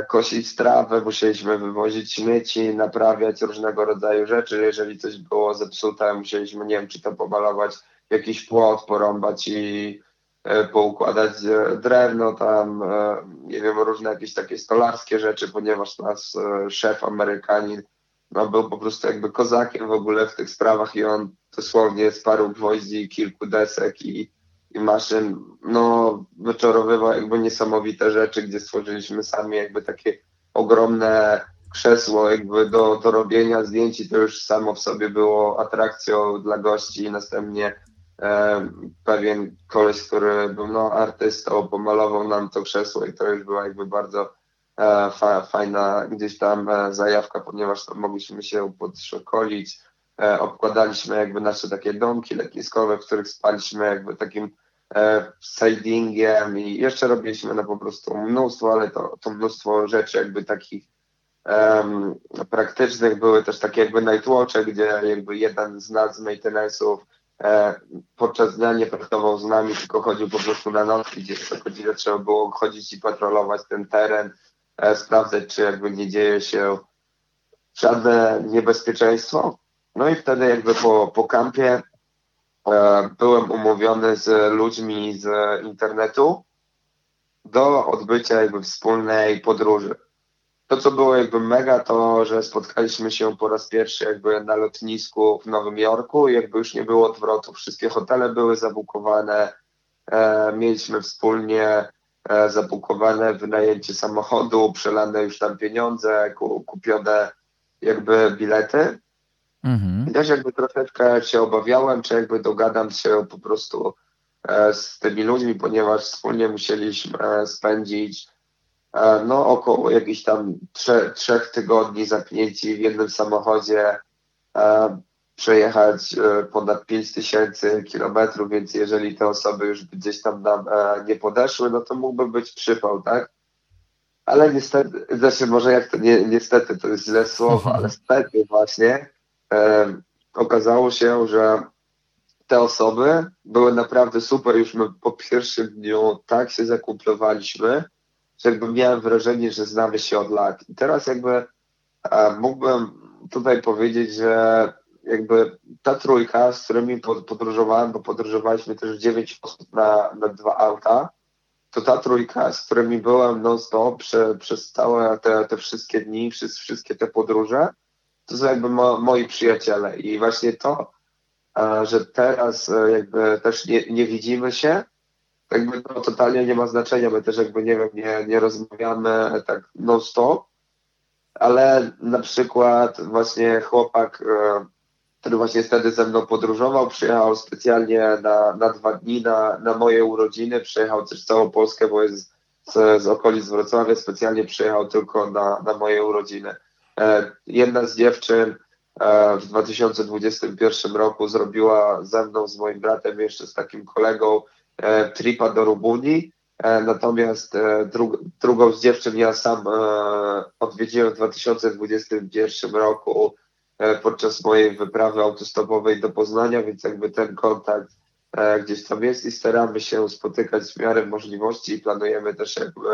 kosić trawę, musieliśmy wywozić śmieci, naprawiać różnego rodzaju rzeczy. Jeżeli coś było zepsute, musieliśmy, nie wiem, czy to pomalować jakiś płot, porąbać i e, poukładać e, drewno tam, nie wiem, różne jakieś takie stolarskie rzeczy, ponieważ nasz szef Amerykanin no, był po prostu jakby kozakiem w ogóle w tych sprawach i on dosłownie z paru gwoździ, kilku desek i i maszyn, no wyczarowywał jakby niesamowite rzeczy, gdzie stworzyliśmy sami jakby takie ogromne krzesło jakby do, do robienia zdjęć i to już samo w sobie było atrakcją dla gości. I następnie e, pewien koleś, który był no, artystą, pomalował nam to krzesło i to już była jakby bardzo e, fa, fajna gdzieś tam e, zajawka, ponieważ tam mogliśmy się podszokolić, e, obkładaliśmy jakby nasze takie domki letniskowe, w których spaliśmy jakby takim sidingiem i jeszcze robiliśmy no po prostu mnóstwo, ale to, to mnóstwo rzeczy jakby takich um, praktycznych były też takie jakby nightwatche, gdzie jakby jeden z nas z maintenance'ów e, podczas dnia nie pracował z nami, tylko chodził po prostu na noc, gdzie co godzinę trzeba było chodzić i patrolować ten teren, e, sprawdzać, czy jakby nie dzieje się żadne niebezpieczeństwo. No i wtedy jakby po, po kampie E, byłem umówiony z ludźmi z internetu do odbycia jakby wspólnej podróży. To, co było jakby mega, to, że spotkaliśmy się po raz pierwszy jakby na lotnisku w Nowym Jorku i jakby już nie było odwrotu. Wszystkie hotele były zabukowane, e, mieliśmy wspólnie e, zabukowane wynajęcie samochodu, przelane już tam pieniądze, kupione jakby bilety. Mhm. I też jakby troszeczkę się obawiałem, czy jakby dogadam się po prostu e, z tymi ludźmi, ponieważ wspólnie musieliśmy e, spędzić e, no około jakichś tam trze, trzech tygodni zapnięci w jednym samochodzie, przejechać ponad 5 tysięcy kilometrów, więc jeżeli te osoby już gdzieś tam nam nie podeszły, no to mógłby być przypał, tak? Ale niestety, znaczy może jak to nie, niestety to jest źle słowo, ale niestety właśnie okazało się, że te osoby były naprawdę super. Już my po pierwszym dniu tak się zakumplowaliśmy, że jakby miałem wrażenie, że znamy się od lat. I teraz jakby e, mógłbym tutaj powiedzieć, że jakby ta trójka, z którymi podróżowałem, bo podróżowaliśmy też dziewięć osób na, na dwa auta, to ta trójka, z którymi byłem non-stop prze, przez całe te, te wszystkie dni, przez wszystkie te podróże, to są jakby mo, moi przyjaciele i właśnie to, że teraz e, jakby też nie, nie widzimy się, jakby to totalnie nie ma znaczenia, my też jakby nie wiem, nie, nie rozmawiamy tak non-stop, ale na przykład właśnie chłopak, e, który właśnie wtedy ze mną podróżował, przyjechał specjalnie na, na dwa dni na, na moje urodziny, przejechał też całą Polskę, bo jest z, z okolic Wrocławia, specjalnie przyjechał tylko na, na moje urodziny. E, jedna z dziewczyn e, w 2021 roku zrobiła ze mną, z moim bratem, jeszcze z takim kolegą e, tripa do Rumunii. Natomiast drugą z dziewczyn ja sam odwiedziłem w 2021 roku podczas mojej wyprawy autostopowej do Poznania, więc jakby ten kontakt gdzieś tam jest i staramy się spotykać w miarę możliwości i planujemy też jakby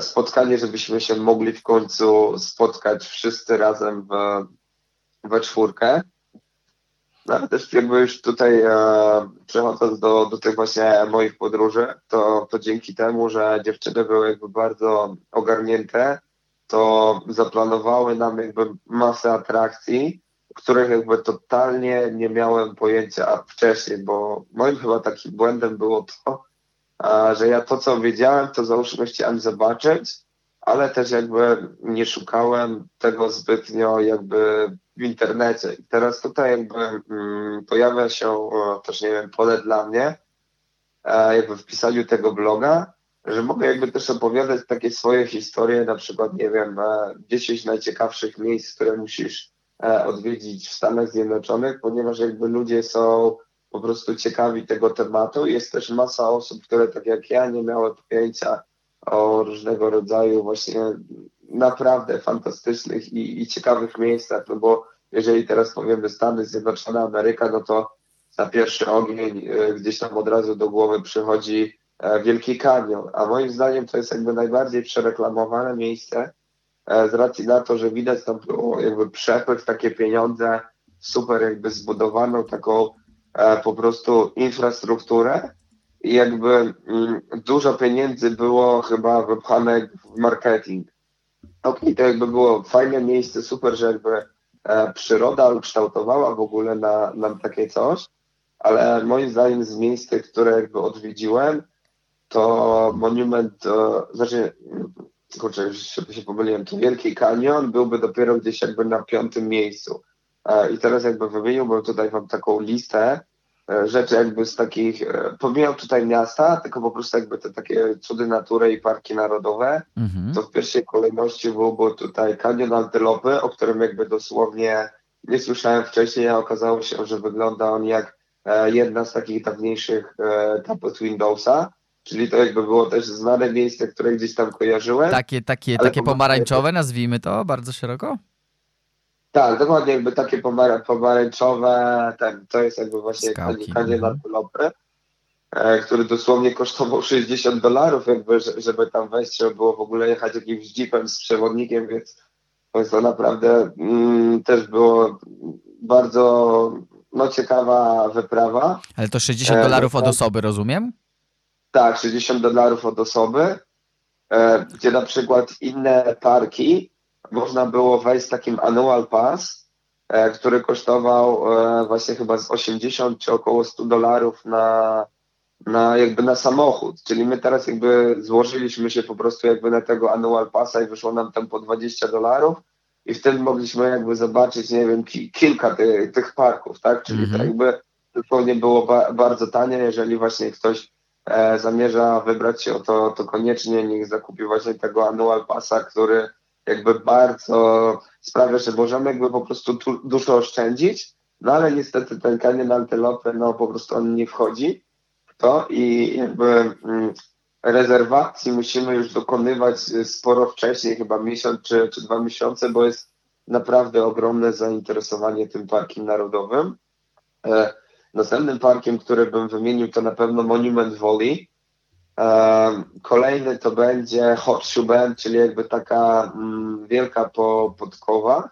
spotkanie, żebyśmy się mogli w końcu spotkać wszyscy razem w, we czwórkę. No, ale też jakby już tutaj e, przechodząc do, do tych właśnie moich podróży, to, to dzięki temu, że dziewczyny były jakby bardzo ogarnięte, to zaplanowały nam jakby masę atrakcji, których jakby totalnie nie miałem pojęcia wcześniej, bo moim chyba takim błędem było to, że ja to, co wiedziałem, to załóżmy chciałem zobaczyć, ale też jakby nie szukałem tego zbytnio jakby w internecie. I teraz tutaj jakby mm, pojawia się też, nie wiem, pole dla mnie, jakby w pisaniu tego bloga, że mogę jakby też opowiadać takie swoje historie, na przykład, nie wiem, 10 najciekawszych miejsc, które musisz e, odwiedzić w Stanach Zjednoczonych, ponieważ jakby ludzie są po prostu ciekawi tego tematu. Jest też masa osób, które tak jak ja nie miały pojęcia o różnego rodzaju właśnie naprawdę fantastycznych i, i ciekawych miejscach, no bo jeżeli teraz powiemy Stany Zjednoczone, Ameryka, no to na pierwszy ogień e, gdzieś tam od razu do głowy przychodzi e, Wielki Kanion, a moim zdaniem to jest jakby najbardziej przereklamowane miejsce e, z racji na to, że widać tam jakby przepływ, takie pieniądze, super jakby zbudowaną taką po prostu infrastrukturę i jakby mm, dużo pieniędzy było chyba wypchane w marketing. Okej, okay, to jakby było fajne miejsce, super, że jakby e, przyroda ukształtowała w ogóle na, na takie coś, ale moim zdaniem z miejsc, które jakby odwiedziłem, to monument, e, znaczy, kurczę, już się pomyliłem, to Wielki Kanion byłby dopiero gdzieś jakby na piątym miejscu. E, I teraz jakby wymieniłbym tutaj wam taką listę, E, rzeczy jakby z takich, e, pomijam tutaj miasta, tylko po prostu jakby te takie cudy natury i parki narodowe, mhm. to w pierwszej kolejności byłby tutaj kanion Antylopy, o którym jakby dosłownie nie słyszałem wcześniej, a okazało się, że wygląda on jak jedna z takich dawniejszych tapet Windowsa, czyli to jakby było też znane miejsce, które gdzieś tam kojarzyłem. Takie, takie, takie pomarańczowe, nazwijmy to bardzo szeroko? Tak, dokładnie jakby takie pomara pomarańczowe, ten, to jest jakby właśnie kanie na lopy, e, który dosłownie kosztował 60 dolarów, jakby, żeby tam wejść, żeby było w ogóle jechać jakimś jeepem z przewodnikiem, więc to naprawdę mm, też było bardzo no, ciekawa wyprawa. Ale to 60 dolarów e, od osoby, rozumiem? Tak, 60 dolarów od osoby, e, gdzie na przykład inne parki można było wejść z takim annual pass, e, który kosztował e, właśnie chyba z 80 czy około 100 dolarów na, na jakby na samochód. Czyli my teraz jakby złożyliśmy się po prostu jakby na tego annual passa i wyszło nam tam po 20 dolarów i wtedy mogliśmy jakby zobaczyć, nie wiem, ki kilka ty, tych parków, tak? Czyli mm -hmm. to jakby zupełnie było ba bardzo tanie, jeżeli właśnie ktoś e, zamierza wybrać się o to, to koniecznie niech zakupi właśnie tego annual passa, który jakby bardzo sprawia, że możemy jakby po prostu dużo oszczędzić, no ale niestety ten kanion antylopy, no po prostu on nie wchodzi w to i jakby mm, rezerwacji musimy już dokonywać sporo wcześniej, chyba miesiąc czy, czy dwa miesiące, bo jest naprawdę ogromne zainteresowanie tym parkiem narodowym. E, następnym parkiem, który bym wymienił, to na pewno Monument Valley, Kolejny to będzie Horseshoe Bend, czyli jakby taka mm, wielka po, podkowa.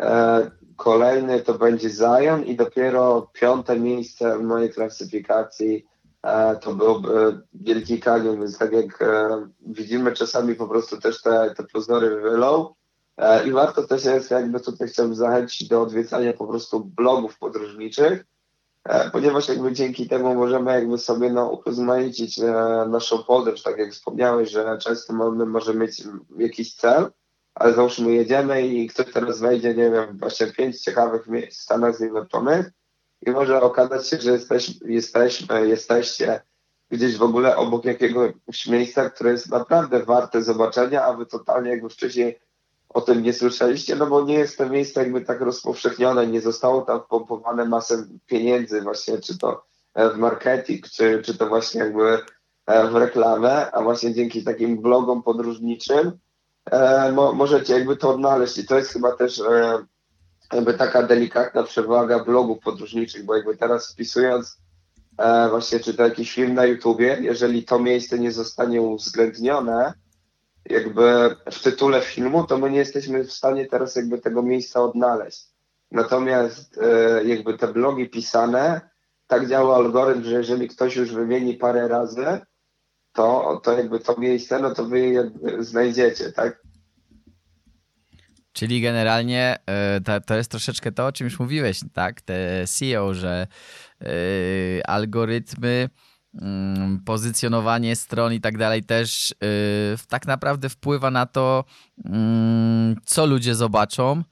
E, kolejny to będzie Zion i dopiero piąte miejsce w mojej klasyfikacji e, to byłby Wielki Kanion, więc tak jak e, widzimy czasami po prostu też te, te pozory wylą i warto też jest jakby tutaj chciałbym zachęcić do odwiedzania po prostu blogów podróżniczych, E, ponieważ jakby dzięki temu możemy jakby sobie no, e, naszą podróż, tak jak wspomniałeś, że często mamy, może mieć jakiś cel, ale załóżmy jedziemy i ktoś teraz wejdzie, nie wiem, właśnie pięć ciekawych miejsc w Stanach Zjednoczonych i może okazać się, że jesteś, jesteśmy, jesteście gdzieś w ogóle obok jakiegoś miejsca, które jest naprawdę warte zobaczenia, a wy totalnie jakby wcześniej o tym nie słyszeliście, no bo nie jest to miejsce jakby tak rozpowszechnione, nie zostało tam wpompowane masę pieniędzy właśnie, czy to e, w marketing, czy, czy to właśnie jakby e, w reklamę, a właśnie dzięki takim blogom podróżniczym e, mo, możecie jakby to odnaleźć. I to jest chyba też e, jakby taka delikatna przewaga blogów podróżniczych, bo jakby teraz wpisując e, właśnie czy to jakiś film na YouTubie, jeżeli to miejsce nie zostanie uwzględnione, jakby w tytule filmu, to my nie jesteśmy w stanie teraz jakby tego miejsca odnaleźć. Natomiast e, jakby te blogi pisane, tak działa algorytm, że jeżeli ktoś już wymieni parę razy, to, to jakby to miejsce, no to wy je znajdziecie, tak? Czyli generalnie e, to, to jest troszeczkę to, o czym już mówiłeś, tak? Te SEO, że e, algorytmy, pozycjonowanie stron i tak dalej też tak naprawdę wpływa na to, mm, co ludzie zobaczą,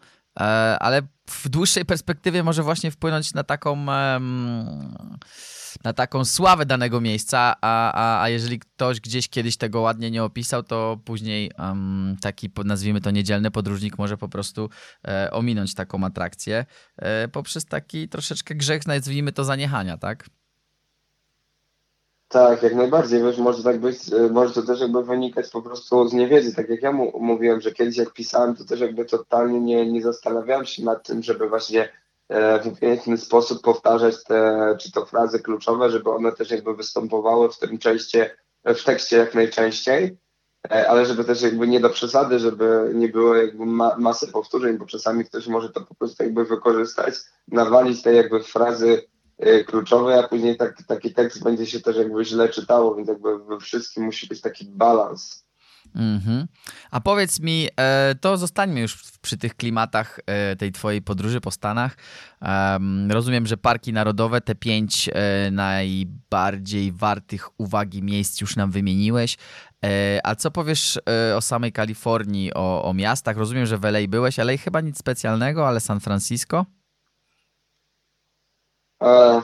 ale w dłuższej perspektywie może właśnie wpłynąć na taką na taką sławę danego miejsca, a, a, a jeżeli ktoś gdzieś kiedyś tego ładnie nie opisał, to później um, taki, nazwijmy to niedzielny podróżnik może po prostu e, ominąć taką atrakcję e, poprzez taki troszeczkę grzech, nazwijmy to zaniechania, tak? Tak, jak najbardziej. Wiesz, może tak być, e, może to też jakby wynikać po prostu z niewiedzy. Tak jak ja mu mówiłem, że kiedyś jak pisałem, to też jakby totalnie nie, nie zastanawiałem się nad tym, żeby właśnie e, w piękny sposób powtarzać te, czy to frazy kluczowe, żeby one też jakby występowały w tym częście, w tekście jak najczęściej, e, ale żeby też jakby nie do przesady, żeby nie było jakby ma, masy powtórzeń, bo czasami ktoś może to po prostu jakby wykorzystać, nawalić te jakby frazy Y, kluczowe, a później tak, taki tekst będzie się też jakby źle czytało, więc jakby we wszystkim musi być taki balans. Mm -hmm. A powiedz mi, e, to zostańmy już przy tych klimatach e, tej twojej podróży po Stanach. Rozumiem, że parki narodowe, te pięć e, najbardziej wartych uwagi miejsc już nam wymieniłeś. A co powiesz o samej Kalifornii, o, o miastach? Rozumiem, że w LA byłeś, ale chyba nic specjalnego, ale San Francisco? E,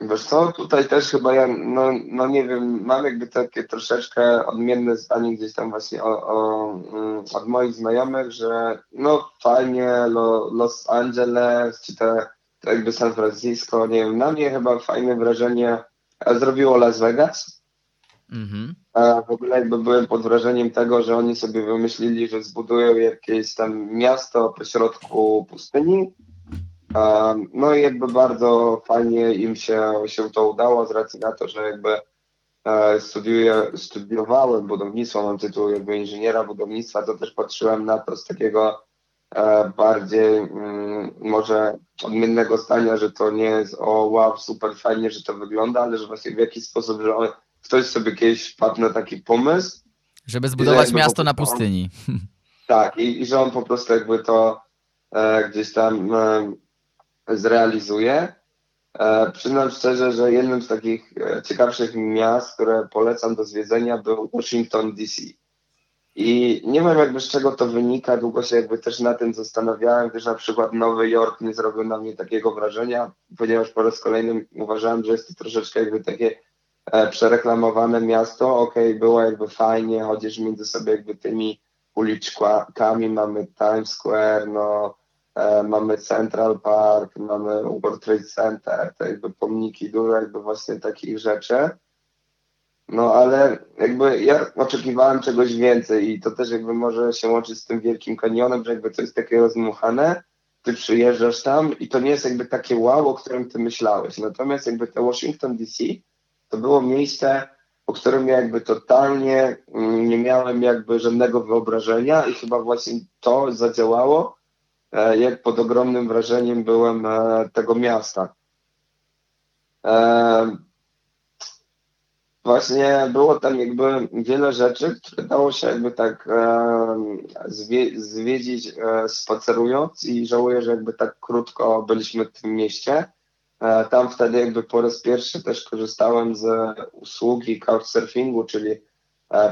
wiesz co, tutaj też chyba ja, no, no nie wiem, mam jakby takie troszeczkę odmienne zdanie gdzieś tam właśnie o, o, mm, od moich znajomych, że no fajnie Lo, Los Angeles, czy te, to jakby San Francisco, nie wiem, na mnie chyba fajne wrażenie zrobiło Las Vegas. Mhm. W ogóle jakby byłem pod wrażeniem tego, że oni sobie wymyślili, że zbudują jakieś tam miasto pośrodku pustyni, no i jakby bardzo fajnie im się, się to udało z racji na to, że jakby e, studiuję, studiowałem budownictwo, mam tytuł jakby inżyniera budownictwa, to też patrzyłem na to z takiego e, bardziej mm, może odmiennego zdania, że to nie jest o wow, super fajnie, że to wygląda, ale że właśnie w jakiś sposób, że ktoś sobie kiedyś wpadł na taki pomysł. Żeby zbudować miasto na pustyni. tak, i, i, że on po prostu jakby to e, gdzieś tam e, zrealizuje. E, przyznam szczerze, że jednym z takich e, ciekawszych miast, które polecam do zwiedzenia był Washington DC. I nie wiem jakby z czego to wynika, długo się jakby też na tym zastanawiałem, gdyż na przykład Nowy Jork nie zrobił na mnie takiego wrażenia, ponieważ po raz kolejny uważałem, że jest to troszeczkę jakby takie e, przereklamowane miasto. Okej, okay, było jakby fajnie, chodzisz między sobie jakby tymi uliczkami, mamy Times Square, no mamy Central Park, mamy World Trade Center, to jakby pomniki, dużo jakby właśnie takich rzeczy. No ale jakby ja oczekiwałem czegoś więcej i to też jakby może się łączyć z tym Wielkim Kanionem, że jakby to jest takie rozmuchane, ty przyjeżdżasz tam i to nie jest jakby takie wow, o którym ty myślałeś. Natomiast jakby te Washington DC to było miejsce, o którym ja jakby totalnie mm, nie miałem jakby żadnego wyobrażenia i chyba właśnie to zadziałało, E, jak pod ogromnym wrażeniem byłem e, tego miasta. E, właśnie było tam jakby wiele rzeczy, które dało się jakby tak zwiedzić spacerując i żałuję, że jakby tak krótko byliśmy w tym mieście. Tam wtedy jakby po raz pierwszy też korzystałem z usługi couchsurfingu, czyli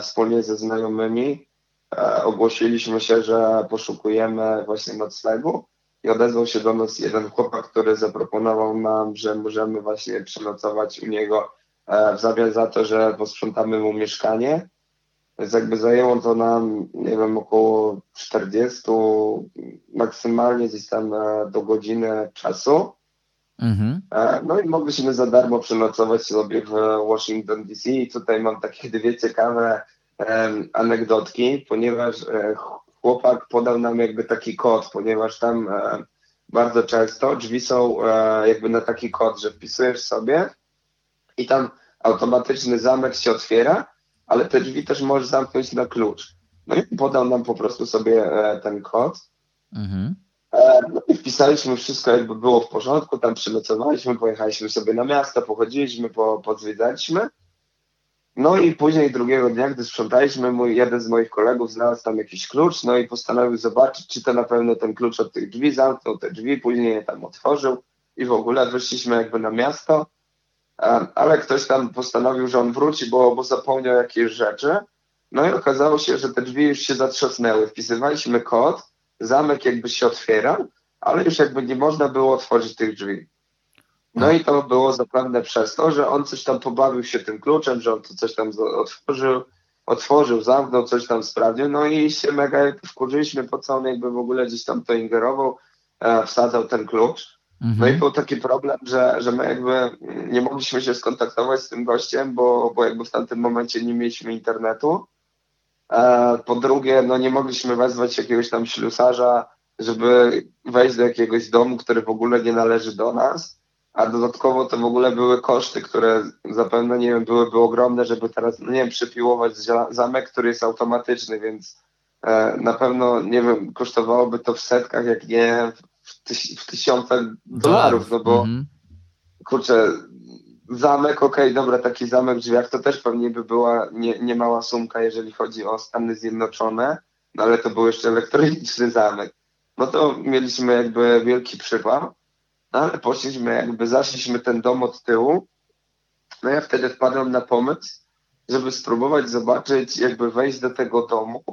wspólnie ze znajomymi E, ogłosiliśmy się, że poszukujemy właśnie noclegu i odezwał się do nas jeden chłopak, który zaproponował nam, że możemy właśnie przenocować u niego e, w zamian za to, że posprzątamy mu mieszkanie. Więc jakby zajęło to nam, nie wiem, około 40, maksymalnie gdzieś tam e, do godziny czasu. Mhm. No i mogliśmy za darmo przenocować sobie w Washington DC i tutaj mam takie dwie ciekawe anegdotki, ponieważ e, chłopak podał nam jakby taki kod, ponieważ tam e, bardzo często drzwi są e, jakby na taki kod, że wpisujesz sobie i tam automatyczny zamek się otwiera, ale te drzwi też możesz zamknąć na klucz. No i podał nam po prostu sobie ten kod. Mhm. No i wpisaliśmy wszystko, jakby było w porządku, tam przynocowaliśmy, pojechaliśmy sobie na miasto, pochodziliśmy, po, pozwiedzaliśmy. No i później drugiego dnia, gdy sprzątaliśmy, mój, jeden z moich kolegów znalazł tam jakiś klucz, no i postanowił zobaczyć, czy to na pewno ten klucz od tych drzwi zamknął te drzwi, później je tam otworzył i w ogóle wyszliśmy jakby na miasto, ale ktoś tam postanowił, że on wróci, bo, bo zapomniał jakieś rzeczy. No i okazało się, że te drzwi już się zatrzasnęły. Wpisywaliśmy kod, zamek jakby się otwierał, ale już jakby nie można było otworzyć tych drzwi. No i to było zapewne przez to, że on coś tam pobawił się tym kluczem, że on to coś tam otworzył, otworzył, zamknął, coś tam sprawdził, no i się mega wkurzyliśmy, po co on jakby w ogóle gdzieś tam to ingerował, e, wsadzał ten klucz. Mhm. No i mhm. był taki problem, że, że my jakby nie mogliśmy się skontaktować z tym gościem, bo, bo jakby w tamtym momencie nie mieliśmy internetu. E, po drugie, no nie mogliśmy wezwać jakiegoś tam ślusarza, żeby wejść do jakiegoś domu, który w ogóle nie należy do nas a dodatkowo to w ogóle były koszty, które zapewne, nie wiem, byłyby ogromne, żeby teraz, no nie wiem, przypiłować zamek, który jest automatyczny, więc e, na pewno, nie wiem, kosztowałoby to w setkach, jak nie w, tyś w tysiącach dolarów, no bo -hmm. kurczę, zamek, okej, okay, dobra, taki zamek w drzwiach to też pewnie by była nie, nie mała sumka, jeżeli chodzi o Stany Zjednoczone, no ale to był jeszcze elektroniczny zamek. No to mieliśmy jakby wielki przypał. No ale poszliśmy, jakby zaszliśmy ten dom od tyłu. No ja wtedy wpadłem na pomysł, żeby spróbować zobaczyć, jakby wejść do tego domu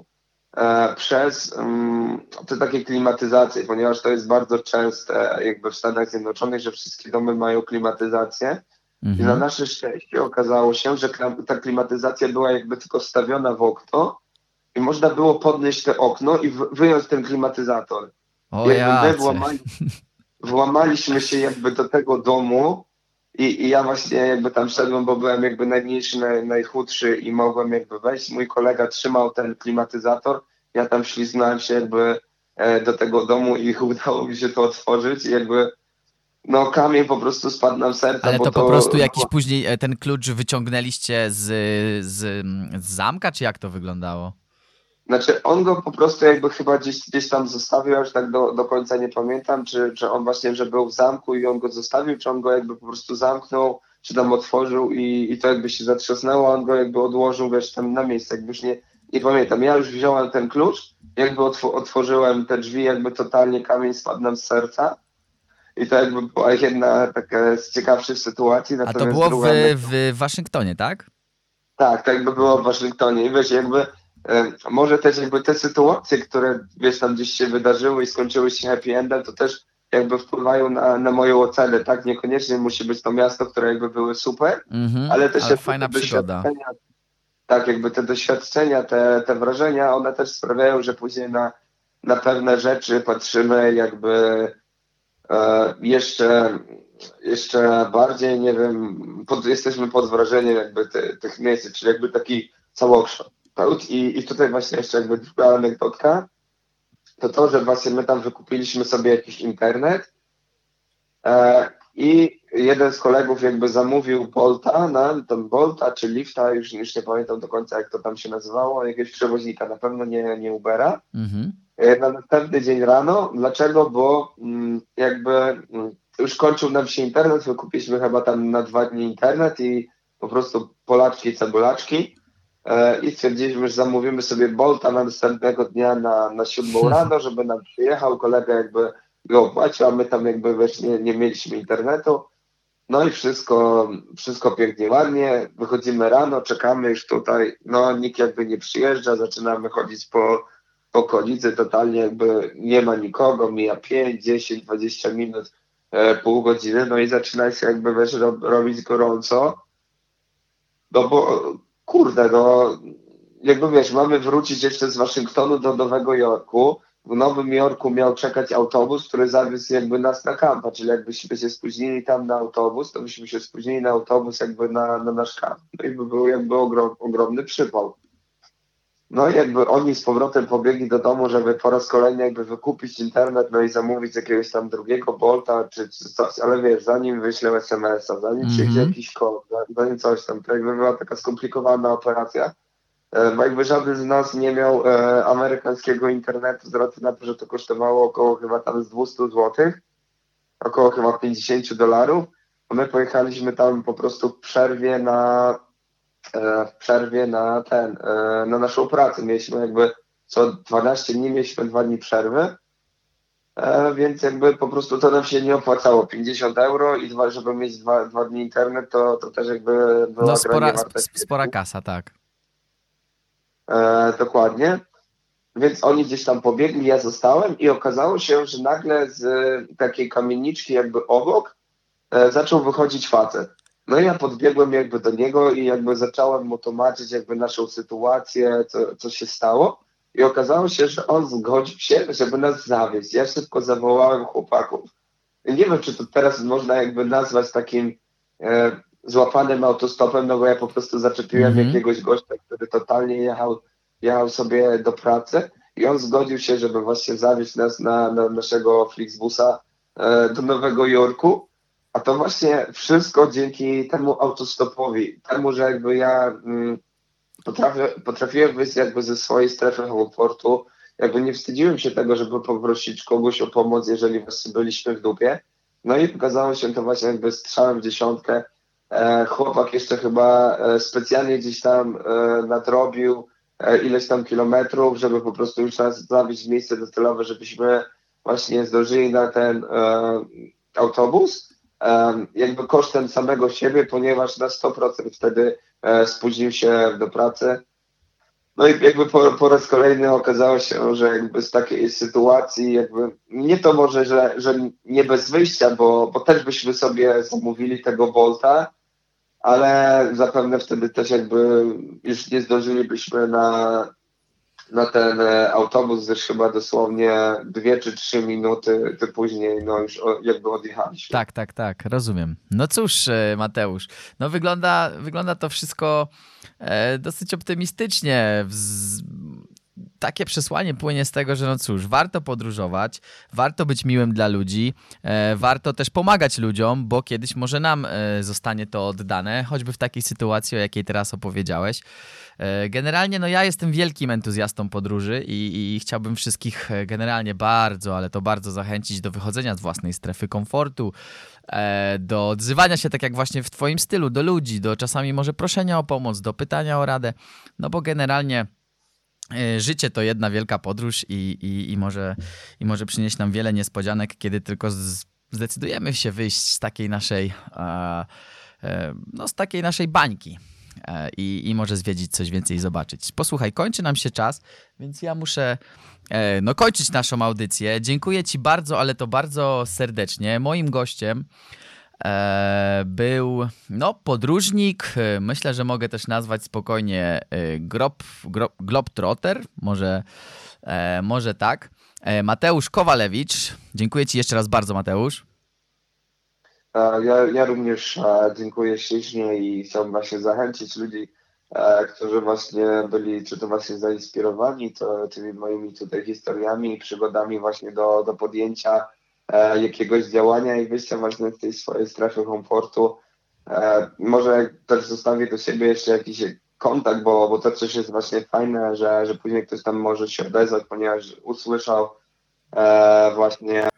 e, przez um, te takie klimatyzacje, ponieważ to jest bardzo częste jakby w Stanach Zjednoczonych, że wszystkie domy mają klimatyzację. Mhm. I na nasze szczęście okazało się, że ta klimatyzacja była jakby tylko wstawiona w okno i można było podnieść te okno i wyjąć ten klimatyzator. O jakby włamaliśmy się jakby do tego domu i, i ja właśnie jakby tam szedłem, bo byłem jakby najmniejszy, naj, najchudszy i mogłem jakby wejść. Mój kolega trzymał ten klimatyzator, ja tam ślizgnąłem się jakby e, do tego domu i udało mi się to otworzyć i jakby no kamień po prostu spadł nam serce. Ale to, to po prostu jakiś później e, ten klucz wyciągnęliście z, z, z zamka, czy jak to wyglądało? Znaczy on go po prostu jakby chyba gdzieś, gdzieś tam zostawił, ja już tak do, do końca nie pamiętam, czy, czy on właśnie, że był w zamku i on go zostawił, czy on go jakby po prostu zamknął, czy tam otworzył i, i to jakby się zatrzasnęło, on go jakby odłożył wiesz tam na miejsce, jakbyś nie, nie pamiętam. Ja już wziąłem ten klucz, jakby otworzyłem te drzwi, jakby totalnie kamień spadł nam z serca. I to jakby była jedna taka z ciekawszych sytuacji. A to było w, w Waszyngtonie, tak? Tak, tak jakby było w Waszyngtonie. I wiesz, jakby może też jakby te sytuacje, które wiesz tam gdzieś się wydarzyły i skończyły się happy endem, to też jakby wpływają na, na moją ocenę, tak? Niekoniecznie musi być to miasto, które jakby były super, mm -hmm, ale też ale fajna przygoda. Tak, jakby te doświadczenia, te, te wrażenia, one też sprawiają, że później na, na pewne rzeczy patrzymy jakby e, jeszcze, jeszcze bardziej, nie wiem, pod, jesteśmy pod wrażeniem jakby te, tych miejsc, czyli jakby taki całokształt. I, I tutaj właśnie jeszcze jakby druga anegdotka, to to, że właśnie my tam wykupiliśmy sobie jakiś internet e, i jeden z kolegów jakby zamówił Bolta, na tam Bolta czy Lifta, już, już nie pamiętam do końca jak to tam się nazywało, jakiegoś przewoźnika, na pewno nie, nie Ubera. Mhm. E, na następny dzień rano. Dlaczego? Bo mm, jakby mm, już kończył nam się internet, wykupiliśmy chyba tam na dwa dni internet i po prostu Polaczki i cebulaczki. E, i stwierdziliśmy, że zamówimy sobie Bolta na następnego dnia na, na siódmą rano, żeby nam przyjechał, kolega jakby go opłacił, a my tam jakby wiesz, nie, nie mieliśmy internetu. No i wszystko, wszystko pięknie, ładnie. Wychodzimy rano, czekamy już tutaj, no nikt jakby nie przyjeżdża, zaczynamy chodzić po, po okolicy, totalnie jakby nie ma nikogo, mija 5, 10, 20 minut, e, pół godziny, no i zaczyna się jakby wiesz, robić gorąco. No bo kurde, no jakby wiesz, mamy wrócić jeszcze z Waszyngtonu do Nowego Jorku. W Nowym Jorku miał czekać autobus, który zawiózł jakby nas na kampa, czyli jakbyśmy się spóźnili tam na autobus, to byśmy się spóźnili na autobus jakby na, na nasz kamp. No i by był jakby ogrom, ogromny przypał. No i jakby oni z powrotem pobiegli do domu, żeby po raz kolejny jakby wykupić internet, no i zamówić jakiegoś tam drugiego Bolta czy, czy coś, ale wiesz, zanim wyślę SMS-a, zanim mm -hmm. przyjdzie jakiś kod, zanim coś tam, to jakby była taka skomplikowana operacja. bo jakby żaden z nas nie miał amerykańskiego internetu z racji na to, że to kosztowało około chyba tam z 200 zł, około chyba 50 dolarów. My pojechaliśmy tam po prostu w przerwie na w przerwie na ten, na naszą pracę. Mieliśmy jakby co 12 dni mieliśmy dwa dni przerwy, e, więc jakby po prostu to nam się nie opłacało. 50 euro i dwa, żeby mieć dwa, dwa dni internet, to, to też jakby była no, spora, spora kasa, tak. E, dokładnie. Więc oni gdzieś tam pobiegli, ja zostałem i okazało się, że nagle z takiej kamieniczki jakby obok e, zaczął wychodzić facet. No i ja podbiegłem jakby do niego i jakby zacząłem mu tłumaczyć jakby naszą sytuację, co, co się stało. I okazało się, że on zgodził się, żeby nas zawieźć. Ja szybko zawołałem chłopaków. Nie wiem, czy to teraz można jakby nazwać takim e, złapanym autostopem, no bo ja po prostu zaczepiłem mm -hmm. jakiegoś gościa, który totalnie jechał, jechał sobie do pracy i on zgodził się, żeby właśnie zawieźć nas na, na naszego Flixbusa e, do Nowego Jorku. A to właśnie wszystko dzięki temu autostopowi, temu, że jakby ja mm, potrafię, potrafiłem wyjść jakby ze swojej strefy komfortu. Jakby nie wstydziłem się tego, żeby poprosić kogoś o pomoc, jeżeli właśnie byliśmy w dupie. No i okazało się to właśnie jakby strzałem w dziesiątkę. E, chłopak jeszcze chyba e, specjalnie gdzieś tam e, nadrobił e, ileś tam kilometrów, żeby po prostu już nas zawieźć w miejsce docelowe, żebyśmy właśnie zdążyli na ten e, autobus jakby kosztem samego siebie, ponieważ na 100% wtedy e, spóźnił się do pracy. No i jakby po, po raz kolejny okazało się, że jakby z takiej sytuacji, jakby nie to może, że, że nie bez wyjścia, bo, bo też byśmy sobie zamówili tego Bolta, ale zapewne wtedy też jakby już nie zdążylibyśmy na, na ten e, autobus, chyba dosłownie dwie czy trzy minuty ty później no już jakby odjechaliśmy. Tak, tak, tak, rozumiem. No cóż, e, Mateusz, no wygląda, wygląda to wszystko e, dosyć optymistycznie takie przesłanie płynie z tego, że no cóż, warto podróżować, warto być miłym dla ludzi, warto też pomagać ludziom, bo kiedyś może nam zostanie to oddane, choćby w takiej sytuacji, o jakiej teraz opowiedziałeś. E, generalnie no ja jestem wielkim entuzjastą podróży i, i chciałbym wszystkich e, generalnie bardzo, ale to bardzo zachęcić do wychodzenia z własnej strefy komfortu, e, do odzywania się tak jak właśnie w twoim stylu, do ludzi, do czasami może proszenia o pomoc, do pytania o radę, no bo generalnie życie to jedna wielka podróż i, i, i, może, i może przynieść nam wiele niespodzianek, kiedy tylko zdecydujemy się wyjść z takiej naszej, no, z takiej naszej bańki. I, I może zwiedzić coś więcej i zobaczyć. Posłuchaj, kończy nam się czas, więc ja muszę no, kończyć naszą audycję. Dziękuję Ci bardzo, ale to bardzo serdecznie. Moim gościem E, był no, podróżnik, e, myślę, że mogę też nazwać spokojnie e, grob, grob, globetrotter, może, może tak. Mateusz Kowalewicz, dziękuję Ci jeszcze raz bardzo Mateusz. Ja, ja również dziękuję ślicznie i chciałbym właśnie zachęcić ludzi, którzy właśnie byli czy to właśnie zainspirowani to, tymi moimi tutaj historiami i przygodami właśnie do, do podjęcia E, jakiegoś działania i wyjścia właśnie z tej swojej strefy komfortu. E, może też zostawię do siebie jeszcze jakiś kontakt, bo, bo to coś jest właśnie fajne, że, że później ktoś tam może się odezwać, ponieważ usłyszał e, właśnie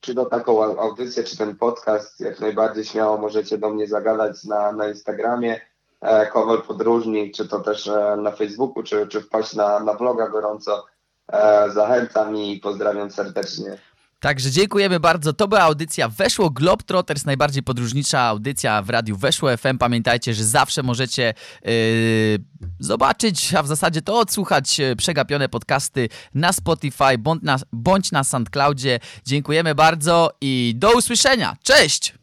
czy do taką audycję, czy ten podcast, jak najbardziej śmiało możecie do mnie zagadać na, na Instagramie, e, Kowal Podróżnik, czy to też e, na Facebooku, czy, czy wpaść na, na bloga gorąco. E, zachęcam i pozdrawiam serdecznie. Także dziękujemy bardzo. To była audycja Weszło Globetrotters, najbardziej podróżnicza audycja w radiu Weszło FM. Pamiętajcie, że zawsze możecie yy, zobaczyć, a w zasadzie to odsłuchać yy, przegapione podcasty na Spotify bądź na, bądź na SoundCloudzie. Dziękujemy bardzo i do usłyszenia. Cześć!